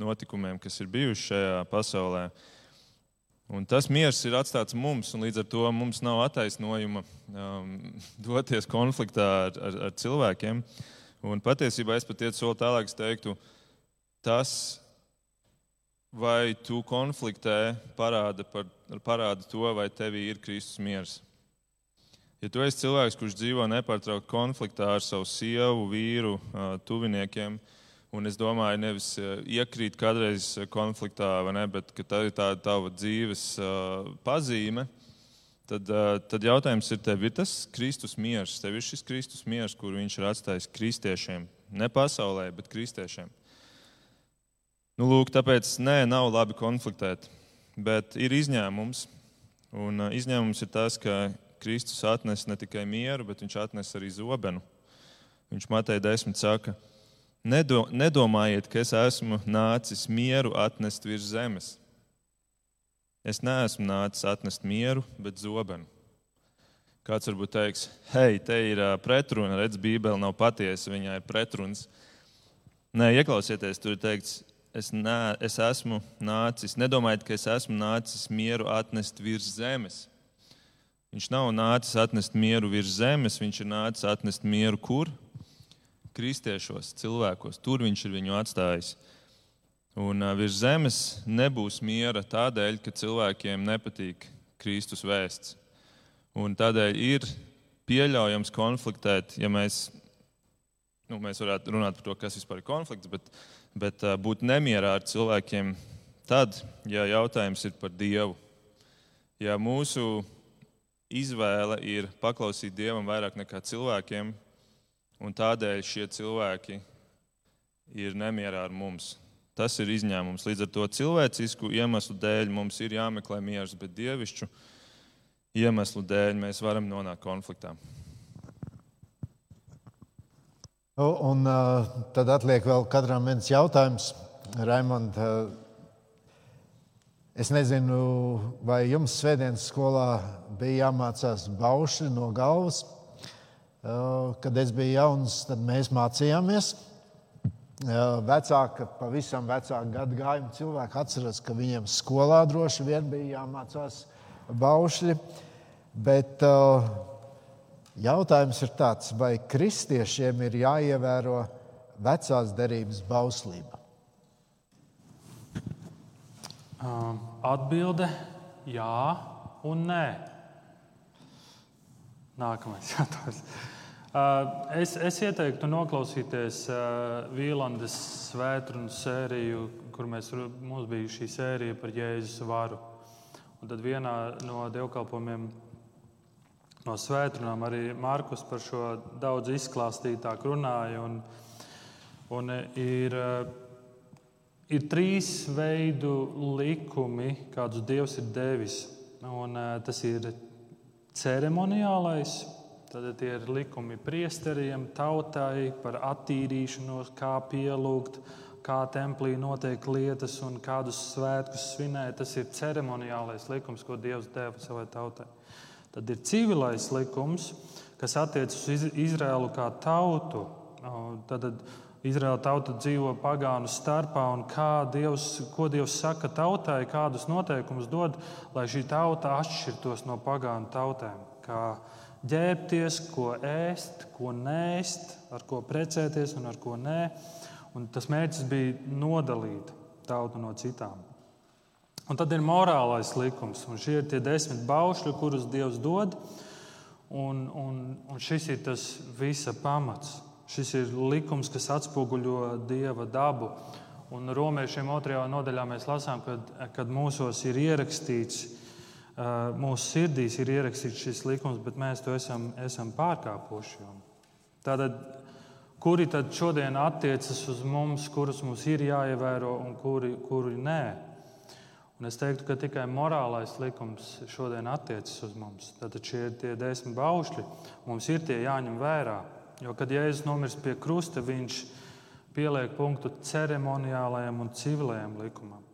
C: notikumiem, kas ir bijuši šajā pasaulē. Un tas miers ir atstāts mums, un līdz ar to mums nav attaisnojuma um, doties konfliktā ar, ar, ar cilvēkiem. Un patiesībā es pat iet soli tālāk, es teiktu, tas, vai tu konfliktē, parāda, par, parāda to, vai tevī ir Kristus miers. Ja tu esi cilvēks, kurš dzīvo nepārtraukti konfliktā ar savu sievu, vīru, tuviniekiem, un es domāju, nevis iekrīt kādreiz konfliktā, ne, bet tā ir tā tava dzīves pazīme, tad, tad jautājums ir, tev ir tas Kristus miers, tev ir šis Kristus miers, kur viņš ir atstājis kristiešiem, ne pasaulē, bet kristiešiem. Nu, lūk, tāpēc nē, nav labi konfliktēt, bet ir izņēmums. Un izņēmums ir tas, ka Kristus atnes ne tikai mieru, bet viņš atnes arī zobenu. Viņš Matei 10 saka, Nedo, nedomājiet, ka es esmu nācis mieru atnest virs zemes. Es neesmu nācis atnest mieru, bet zobenu. Kāds varbūt teiks, hei, te ir pretruna, redz, Bībele nav patiesa, viņai ir pretruns. Nē, ieklausieties, tur ir teikts, es, nē, es esmu nācis, nedomājiet, ka es esmu nācis mieru atnest virs zemes. Viņš nav nācis atnest mieru virs zemes, viņš ir nācis atnest mieru kur? Kristiešos, cilvēkos. Tur viņš ir viņu atstājis. Un virs zemes nebūs miera tādēļ, ka cilvēkiem nepatīk Kristus vēsts. Un tādēļ ir pieļaujams konfliktēt, ja mēs, nu, mēs varētu runāt par to, kas vispār ir konflikts, bet bet būt nemierā ar cilvēkiem tad, ja jautājums ir par Dievu. Ja mūsu izvēle ir paklausīt Dievam vairāk nekā cilvēkiem, un tādēļ šie cilvēki ir nemierā ar mums. Tas ir izņēmums. Līdz ar to cilvēcisku iemeslu dēļ mums ir jāmeklē miers, bet dievišķu iemeslu dēļ mēs varam nonākt konfliktā.
A: Un uh, tad atliek vēl katram viens jautājums. Raimond, uh, es nezinu, vai jums svētdienas skolā bija jāmācās bauši no galvas. Uh, kad es biju jauns, tad mēs mācījāmies. Vecāka, pavisam vecāka gadu gājuma cilvēki atceras, ka viņiem skolā droši vien bija jāmācās baušļi. Bet uh, Jautājums ir tāds, vai kristiešiem ir jāievēro vecās derības bauslība?
B: Um, atbilde - jā un nē. Nākamais jautājums. Uh, es, es ieteiktu noklausīties uh, Vīlandes svētdienas sēriju, kur mēs, mums bija šī sērija par Jēzus varu. Un tad vienā no dievkalpojumiem no svētdienām. Arī Mārkus par šo daudz izklāstītāk runāja. Un, un ir, ir trīs veidu likumi, kādus Dievs ir devis. Un, tas ir ceremoniālais, tad tie ir likumi priesteriem, tautai par attīrīšanos, kā pielūgt, kā templī notiek lietas un kādus svētkus svinēt. Tas ir ceremoniālais likums, ko Dievs deva savai tautai. Tad ir civilais likums, kas attiecas uz Izraēlu kā tautu. Tad Izraēla tauta dzīvo pagānu starpā, un Dievs, ko Dievs saka tautai, kādus noteikumus dod, lai šī tauta atšķirtos no pagānu tautēm. Kā ģērbties, ko ēst, ko nēst, ar ko precēties un ar ko nē. Un tas mērķis bija nodalīt tautu no citām. Un tad ir morālais likums, un šie ir tie desmit baušļi, kurus Dievs dod. Un, un, un šis ir tas visa pamats. Šis ir likums, kas atspoguļo Dieva dabu. Un romiešiem otrajā nodaļā mēs lasām, kad, kad mūsos ir ierakstīts, mūsu sirdīs ir ierakstīts šis likums, bet mēs to esam, esam pārkāpuši. Tātad, kuri tad šodien attiecas uz mums, kurus mums ir jāievēro un kuri, kuri nē? Un es teiktu, ka tikai morālais likums šodien attiecas uz mums. Tad šie ir tie desmit baušļi. Mums ir tie jāņem vērā. Jo, kad Jēzus nomirst pie krusta, viņš pieliek punktu ceremoniālajam un civilajam likumam.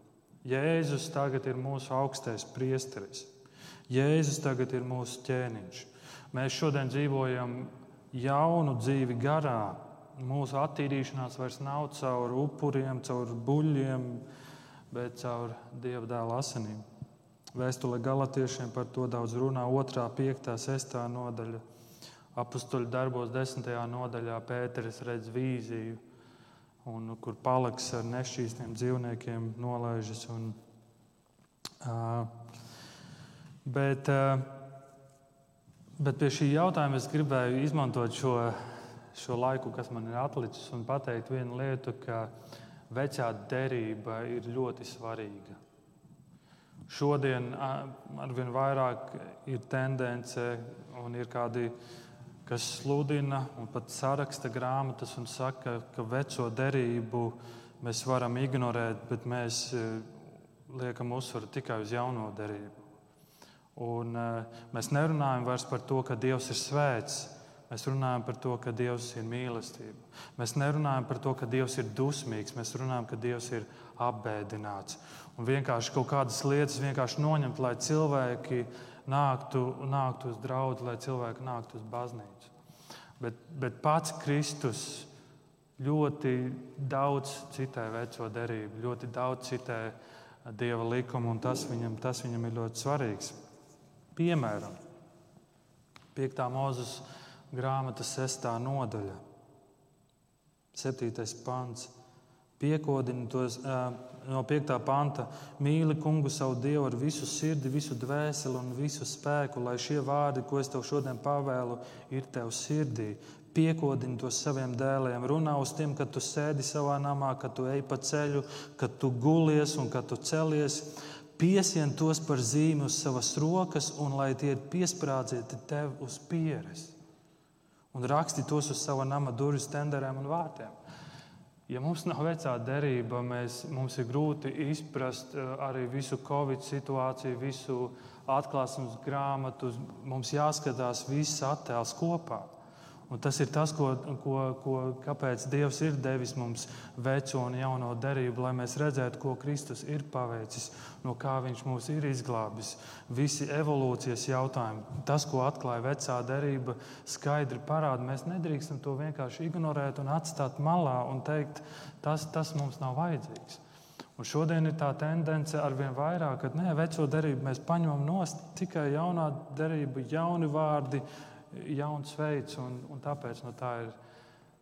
B: Jēzus tagad ir mūsu augstais priesteris. Jēzus tagad ir mūsu ķēniņš. Mēs šodien dzīvojam jaunu dzīvi garā. Mūsu attīrīšanās vairs nav caur upuriem, caur buļļiem, bet caur Dieva dēla asinīm. Vēstule galotiešiem par to daudz runā. 2, 5, 6 nodaļa. Apstuļu darbos 10. nodaļā Pēteris redz vīziju, un, kur paliks ar nešķīstiem dzīvniekiem nolaižas. Un, uh, bet, uh, bet pie šī jautājuma es gribēju izmantot šo, šo laiku, kas man ir atlicis, un pateikt vienu lietu, ka vecā derība ir ļoti svarīga. Šodien arvien vairāk ir tendence un ir kādi, kas sludina un pat saraksta grāmatas un saka, ka veco derību mēs varam ignorēt, bet mēs liekam uzsvaru tikai uz jauno derību. Un, mēs nerunājam vairs par to, ka Dievs ir svēts. Mēs runājam par to, ka Dievs ir mīlestība. Mēs nerunājam par to, ka Dievs ir dusmīgs. Mēs runājam, ka Dievs ir apbēdināts un vienkārši kaut kādas lietas vienkārši noņemt, lai cilvēki nāktu, nāktu uz draugu, lai cilvēki nāktu uz baznīcu. Bet, bet pats Kristus ļoti daudz citē veco derību, ļoti daudz citē dieva likumu, un tas viņam, tas viņam ir ļoti svarīgs. Piemēram, 5. mūzes grāmatas 6. nodaļa, 7. pants. Piekodini tos, no 5. panta. Mīli kungu savu Dievu ar visu sirdi, visu dvēseli un visu spēku, lai šie vārdi, ko es tev šodien pavēlu, ir tev sirdī. Piekodini tos saviem dēliem, runā uz tiem, kad tu sēdi savā namā, kad tu ej pa ceļu, kad tu gulies un kad tu celies. Piesien tos par zīmi uz savas rokas, un lai tie ir piesprādzieti tev uz pieres. Un raksti tos uz sava nama durvis tenderēm un vārtiem. Ja mums nav vecā derība, mēs, mums ir grūti izprast eh, arī visu Covid situāciju, visu atklāsmes grāmatu. Mums jāskatās viss attēls kopā. Un tas ir tas, ko, ko, ko, kāpēc Dievs ir devis mums veco un jauno derību, lai mēs redzētu, ko Kristus ir paveicis, no kā Viņš mūs ir izglābis. Visi evolūcijas jautājumi, tas, ko atklāja vecā derība, skaidri parāda. Mēs nedrīkstam to vienkārši ignorēt un atstāt malā un teikt, tas, tas mums nav vajadzīgs. Un šodien ir tā tendence ar vien vairāk, ka nē, veco derību mēs paņemam nost tikai jaunā derība, jauni vārdi jauns veids, un, un tāpēc nu, tā, ir,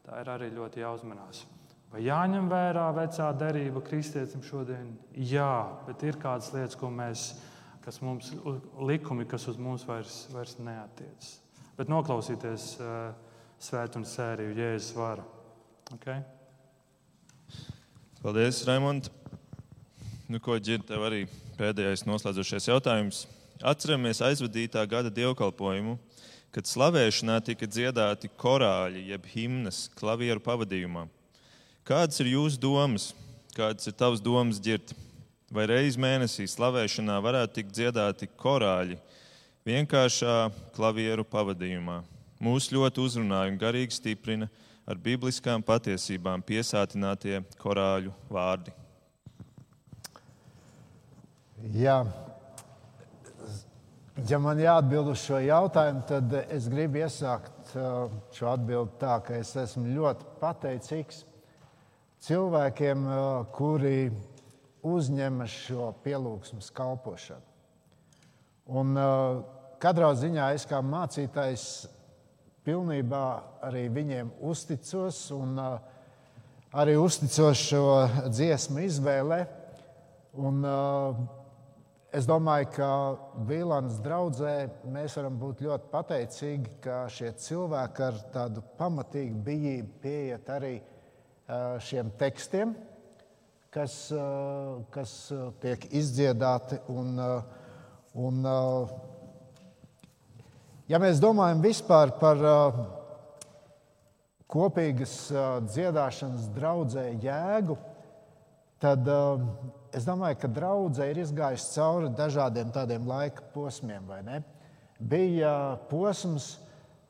B: tā ir arī ļoti jāuzmanās. Vai jāņem vērā vecā derība kristietim šodien? Jā, bet ir kādas lietas, ko mēs, kas mums, likumi, kas uz mums vairs, vairs neatiecas. Bet noklausīties uh, svētdienas sēriju Jēzus vara. Okay?
C: Paldies, Raimond. Nu, ko dzird tev arī pēdējais noslēdzošais jautājums? Atceramies aizvadītā gada dievkalpojumu kad slavēšanā tika dziedāti korāļi, jeb himnas, klavieru pavadījumā. Kādas ir jūsu domas? Kādas ir tavas domas dzird? Vai reiz mēnesī slavēšanā varētu tikt dziedāti korāļi vienkāršā klavieru pavadījumā? Mūs ļoti uzrunāja un garīgi stiprina ar bibliskām patiesībām piesātinātie korāļu vārdi.
A: Jā, Ja man jāatbild uz šo jautājumu, tad es gribu iesākt uh, šo atbildi tā, ka es esmu ļoti pateicīgs cilvēkiem, uh, kuri uzņemas šo pielūgsmu kalpošanu. Un uh, katrā ziņā es kā mācītājs pilnībā arī viņiem uzticos un arī uzticos šo dziesmu izvēlē. Un, uh, Es domāju, ka Vīlānas draudzē mēs varam būt ļoti pateicīgi, ka šie cilvēki ar tādu pamatīgu bijību pieiet arī šiem tekstiem, kas, kas tiek izdziedāti. Un, un, ja mēs domājam vispār par kopīgas dziedāšanas draudzē jēgu, tad es domāju, ka draudzē ir izgājusi cauri dažādiem tādiem laika posmiem. Bija posms,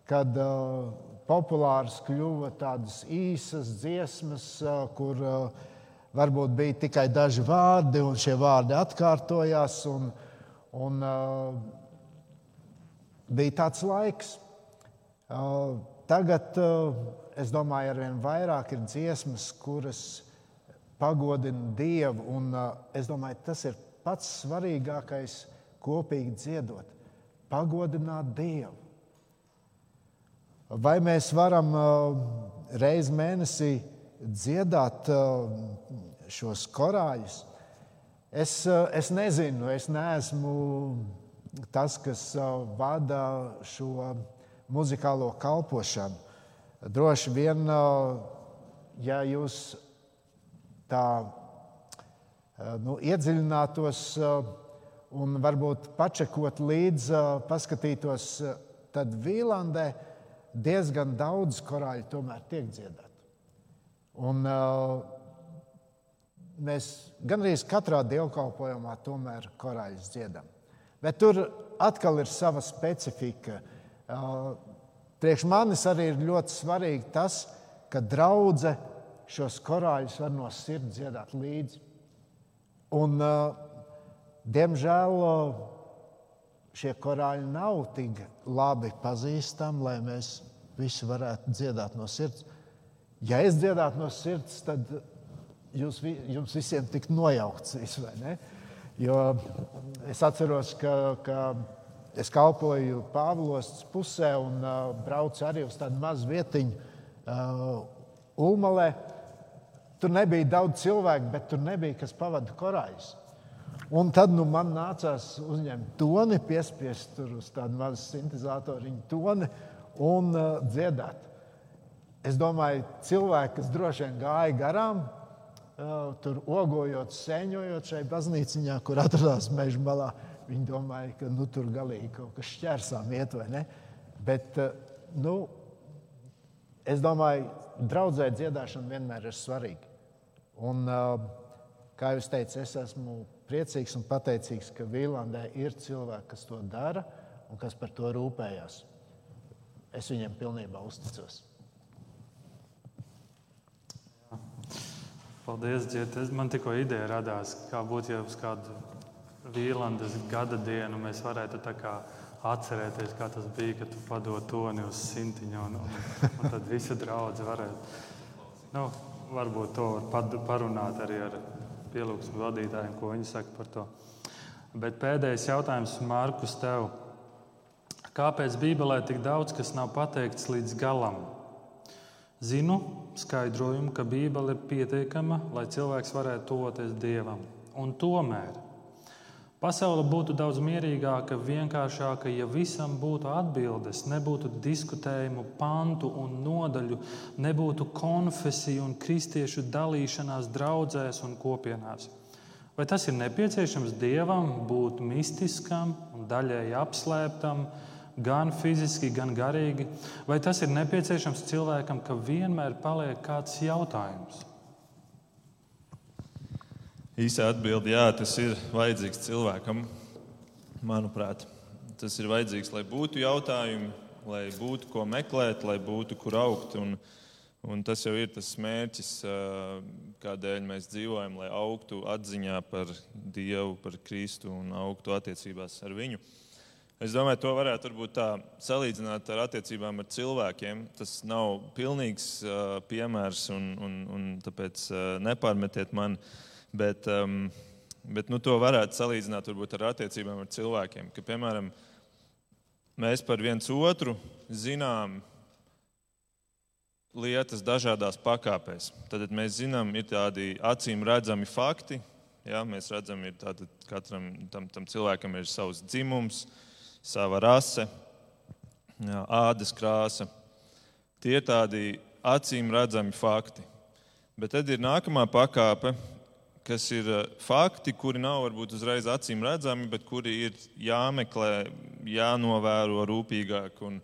A: kad uh, populārs kļuva tādas īsas dziesmas, uh, kur uh, varbūt bija tikai daži vārdi, un šie vārdi atkārtojās. Un, un, uh, bija tāds laiks. Uh, tagad, uh, es domāju, ar vien vairāk ir dziesmas, kuras pagodina Dievu. Un, uh, es domāju, tas ir pats svarīgākais kopīgi dziedot. Pagodināt Dievu. Vai mēs varam reizi mēnesī dziedāt šos korāļus? Es, es nezinu, es neesmu tas, kas vada šo muzikālo kalpošanu. Droši vien, ja jūs tā nu, iedziļinātos un varbūt pačekot līdzi, paskatītos, tad Vīlandē diezgan daudz korāļu tomēr tiek dziedāti. Un, mēs gandrīz katrā dievkalpojumā tomēr korāļus dziedam. Bet tur atkal ir sava specifika. Priekš manis arī ir ļoti svarīgi tas, ka draudzene šos korāļus var no sirds dziedāt līdzi. Un, uh, diemžēl uh, šie korāļi nav tik labi pazīstami, lai mēs visi varētu dziedāt no sirds. Ja es dziedātu no sirds, tad jūs, jums visiem tiktu nojaukts. Jo es atceros, ka, ka es kalpoju Pāvilos pusē un uh, braucu arī uz tādu mazu vietiņu uh, Ulmalē. Tur nebija daudz cilvēku, bet tur nebija kas pavada korāļus. Un tad nu, man nācās uzņemt toni, piespiest tur uz tādu mazu sintēzatoriņu toni un uh, dziedāt. Es domāju, cilvēki, kas droši vien gāja garām, uh, tur ogojot, sēņojot šai baznīciņā, kur atradās meža malā, viņi domāja, ka nu, tur galīgi kaut kas šķērsām iet vai ne. Bet, uh, nu, es domāju, draudzē dziedāšana vienmēr ir svarīga. Un, uh, kā jau teicu, es esmu priecīgs un pateicīgs, ka Vīlandē ir cilvēki, kas to dara un kas par to rūpējas. Es viņiem pilnībā uzticos.
B: Paldies, Džiet. Man tikko ideja radās, kā būtu, ja uz kādu Vīlandes gada dienu mēs varētu atcerēties, kā tas bija, kad tu padod toni uz simtiņu, un, un, un tad visi draugi varētu. Nu, varbūt to var parunāt arī ar pielūgsmu vadītājiem, ko viņi saka par to. Bet pēdējais jautājums, Mārkus, tev. Kāpēc Bībelē tik daudz kas nav pateikts līdz galam? Zinu skaidrojumu, ka Bībele ir pietiekama, lai cilvēks varētu tuvoties Dievam. Un tomēr Pasaule būtu daudz mierīgāka, vienkāršāka, ja visam būtu atbildes, nebūtu diskutējumu, pantu un nodaļu, nebūtu konfesiju un kristiešu dalīšanās draudzēs un kopienās. Vai tas ir nepieciešams dievam būt mistiskam un daļēji apslēptam, gan fiziski, gan garīgi? Vai tas ir nepieciešams cilvēkam, ka vienmēr paliek kāds jautājums?
C: Īsā atbilde, jā, tas ir vajadzīgs cilvēkam. Manuprāt, tas ir vajadzīgs, lai būtu jautājumi, lai būtu ko meklēt, lai būtu kur augt. Un, un tas jau ir tas mērķis, kādēļ mēs dzīvojam, lai augtu atziņā par Dievu, par Kristu un augtu attiecībās ar Viņu. Es domāju, to varētu tā salīdzināt ar attiecībām ar cilvēkiem. Tas nav pilnīgs uh, piemērs, un, un, un tāpēc uh, nepārmetiet man. Uh, Bet, um, bet nu, to varētu salīdzināt varbūt, ar attiecībām ar cilvēkiem. Ka, piemēram, mēs par viens otru zinām lietas dažādās pakāpēs. Tad mēs zinām, ir tādi acīm redzami fakti. Ja, mēs redzam, ka katram tam, tam cilvēkam ir savs dzimums, sava rase, jā, ādas krāsa. Tie ir tādi acīm redzami fakti. Bet tad ir nākamā pakāpe, kas ir eh, fakti, kuri nav varbūt uzreiz acīm redzami, bet kuri ir jāmeklē, jānovēro rūpīgāk un,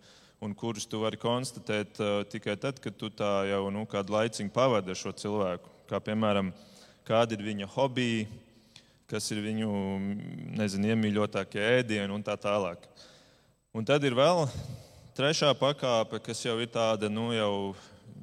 C: un kurus tu vari konstatēt uh, tikai tad, kad tu tā jau nu, kādu laiciņu pavadi ar šo cilvēku. Kā piemēram, kādi ir viņa hobiji, kas ir viņu nezinu, iemīļotākie ēdieni un tā tālāk. Un tad ir vēl trešā pakāpe, kas jau ir tāda nu, jau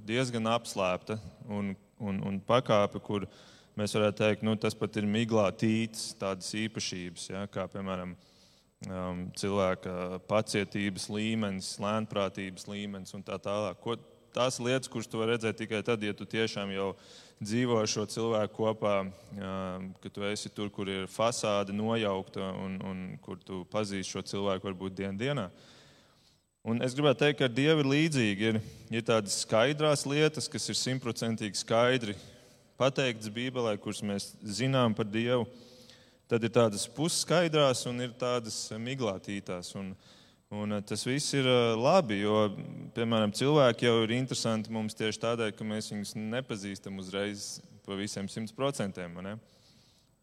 C: diezgan apslēpta un, un, un pakāpe, kur viņa mēs varētu teikt, nu, tas pat ir miglā tīts, tādas īpašības, ja, kā piemēram um, cilvēka pacietības līmenis, lēnprātības līmenis un tā tālāk. Ko, tās lietas, kuras tu vari redzēt tikai tad, ja tu tiešām jau dzīvo ar šo cilvēku kopā, um, ka tu esi tur, kur ir fasāde nojaukta un, un kur tu pazīsti šo cilvēku varbūt dienas dienā. Un es gribētu teikt, ka ar Dievu ir līdzīgi. Ir, ir tādas skaidrās lietas, kas ir simtprocentīgi skaidri pateiktas Bībelē, kuras mēs zinām par Dievu. Tad ir tādas pusskaidrās un ir tādas miglātītās. Un, un eh, tas viss ir eh, labi, jo, piemēram, cilvēki jau ir interesanti mums tieši tādēļ, ka mēs viņus nepazīstam uzreiz pa visiem simt procentiem.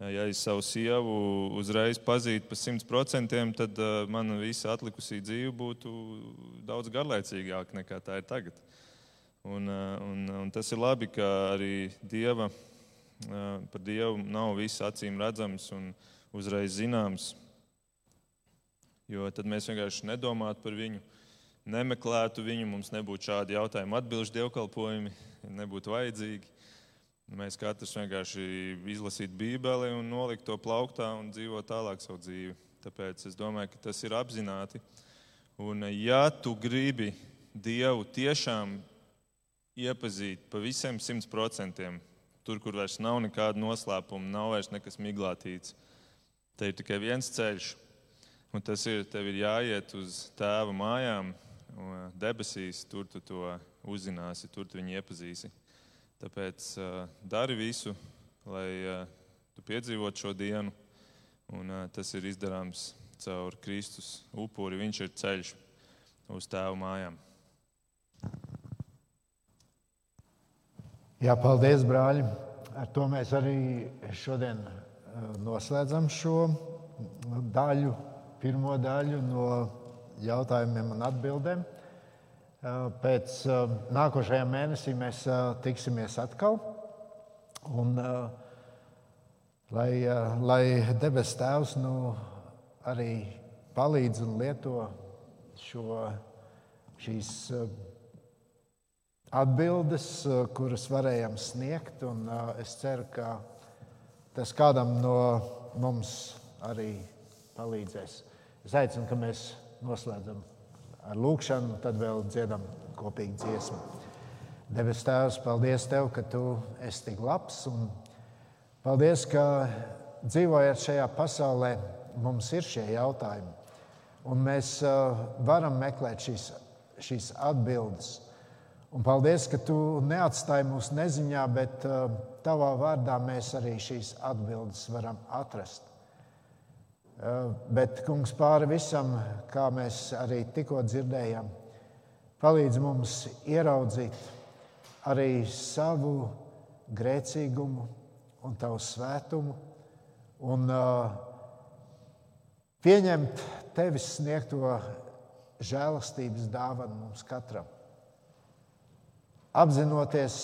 C: Ja es savu sievu uzreiz pazītu pa simt procentiem, tad mana visa atlikusī dzīve būtu daudz garlaicīgāka nekā tā ir tagad. Un, uh, un, un tas ir labi, ka arī Dieva, uh, par Dievu nav viss acīm redzams un uzreiz zināms. Jo tad mēs vienkārši nedomātu par viņu, nemeklētu viņu, mums nebūtu šādi jautājumi, atbildžu dievkalpojumi, nebūtu vajadzīgi. Mēs katrs vienkārši izlasītu Bībeli un noliktu to plauktā un dzīvot tālāk savu dzīvi. Tāpēc es domāju, ka tas ir apzināti. Un, ja tu gribi Dievu tiešām iepazīt pa visiem simt procentiem, tur, kur vairs nav nekāda noslēpuma, nav vairs nekas miglātīts, te ir tikai viens ceļš. Un tas ir, tev ir jāiet uz tēva mājām, debesīs, tur tu to uzzināsi, tur tu viņu iepazīsi. Tāpēc uh, dari visu, lai uh, tu piedzīvotu šo dienu, un uh, tas ir izdarāms caur Kristus upuri. Viņš ir ceļš uz tēvu mājām.
A: Jā, paldies, brāļi. Ar to mēs arī šodien noslēdzam šo daļu, pirmo daļu no jautājumiem un atbildēm. Pēc nākošajā mēnesī mēs tiksimies atkal. Un, lai, lai debes Tēvs nu, arī palīdz un lieto šo, šīs atbildes, kuras varējām sniegt. Un es ceru, ka tas kādam no mums arī palīdzēs. Es aicinu, ka mēs noslēdzam ar lūkšanu, tad vēl dziedam kopīgi dziesmu. Debes Tēvs, paldies Tev, ka Tu esi tik labs un paldies, ka dzīvojot šajā pasaulē, mums ir šie jautājumi. Un mēs uh, varam meklēt šīs, šīs atbildes. Un paldies, ka Tu neatstāji mūs neziņā, bet uh, Tavā vārdā mēs arī šīs atbildes varam atrast. Eh, bet, kungs, pāri visam, kā mēs arī tikko dzirdējām, palīdz mums ieraudzīt arī savu grēcīgumu un tavu svētumu un uh, pieņemt tevis sniegto žēlastības dāvanu mums katram. Apzinoties,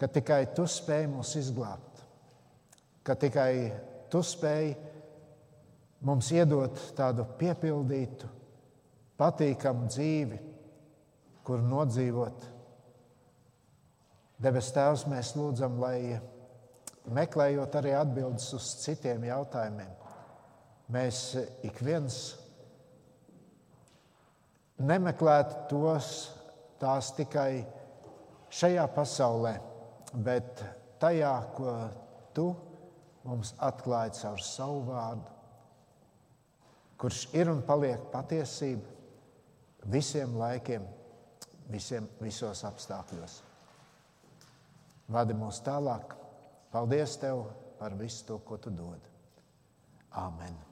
A: ka tikai tu spēj mūs izglābt, ka tikai tu spēj mums iedot tādu piepildītu, patīkamu dzīvi, kur nodzīvot. Debes Tēvs, mēs lūdzam, lai meklējot arī atbildes uz citiem jautājumiem, mēs ik viens nemeklētu tos tās tikai šajā pasaulē, bet tajā, ko tu mums atklāji caur savu vārdu kurš ir un paliek patiesība visiem laikiem, visiem, visos apstākļos. Vadi mūs tālāk. Paldies Tev par visu to, ko Tu dod. Āmen!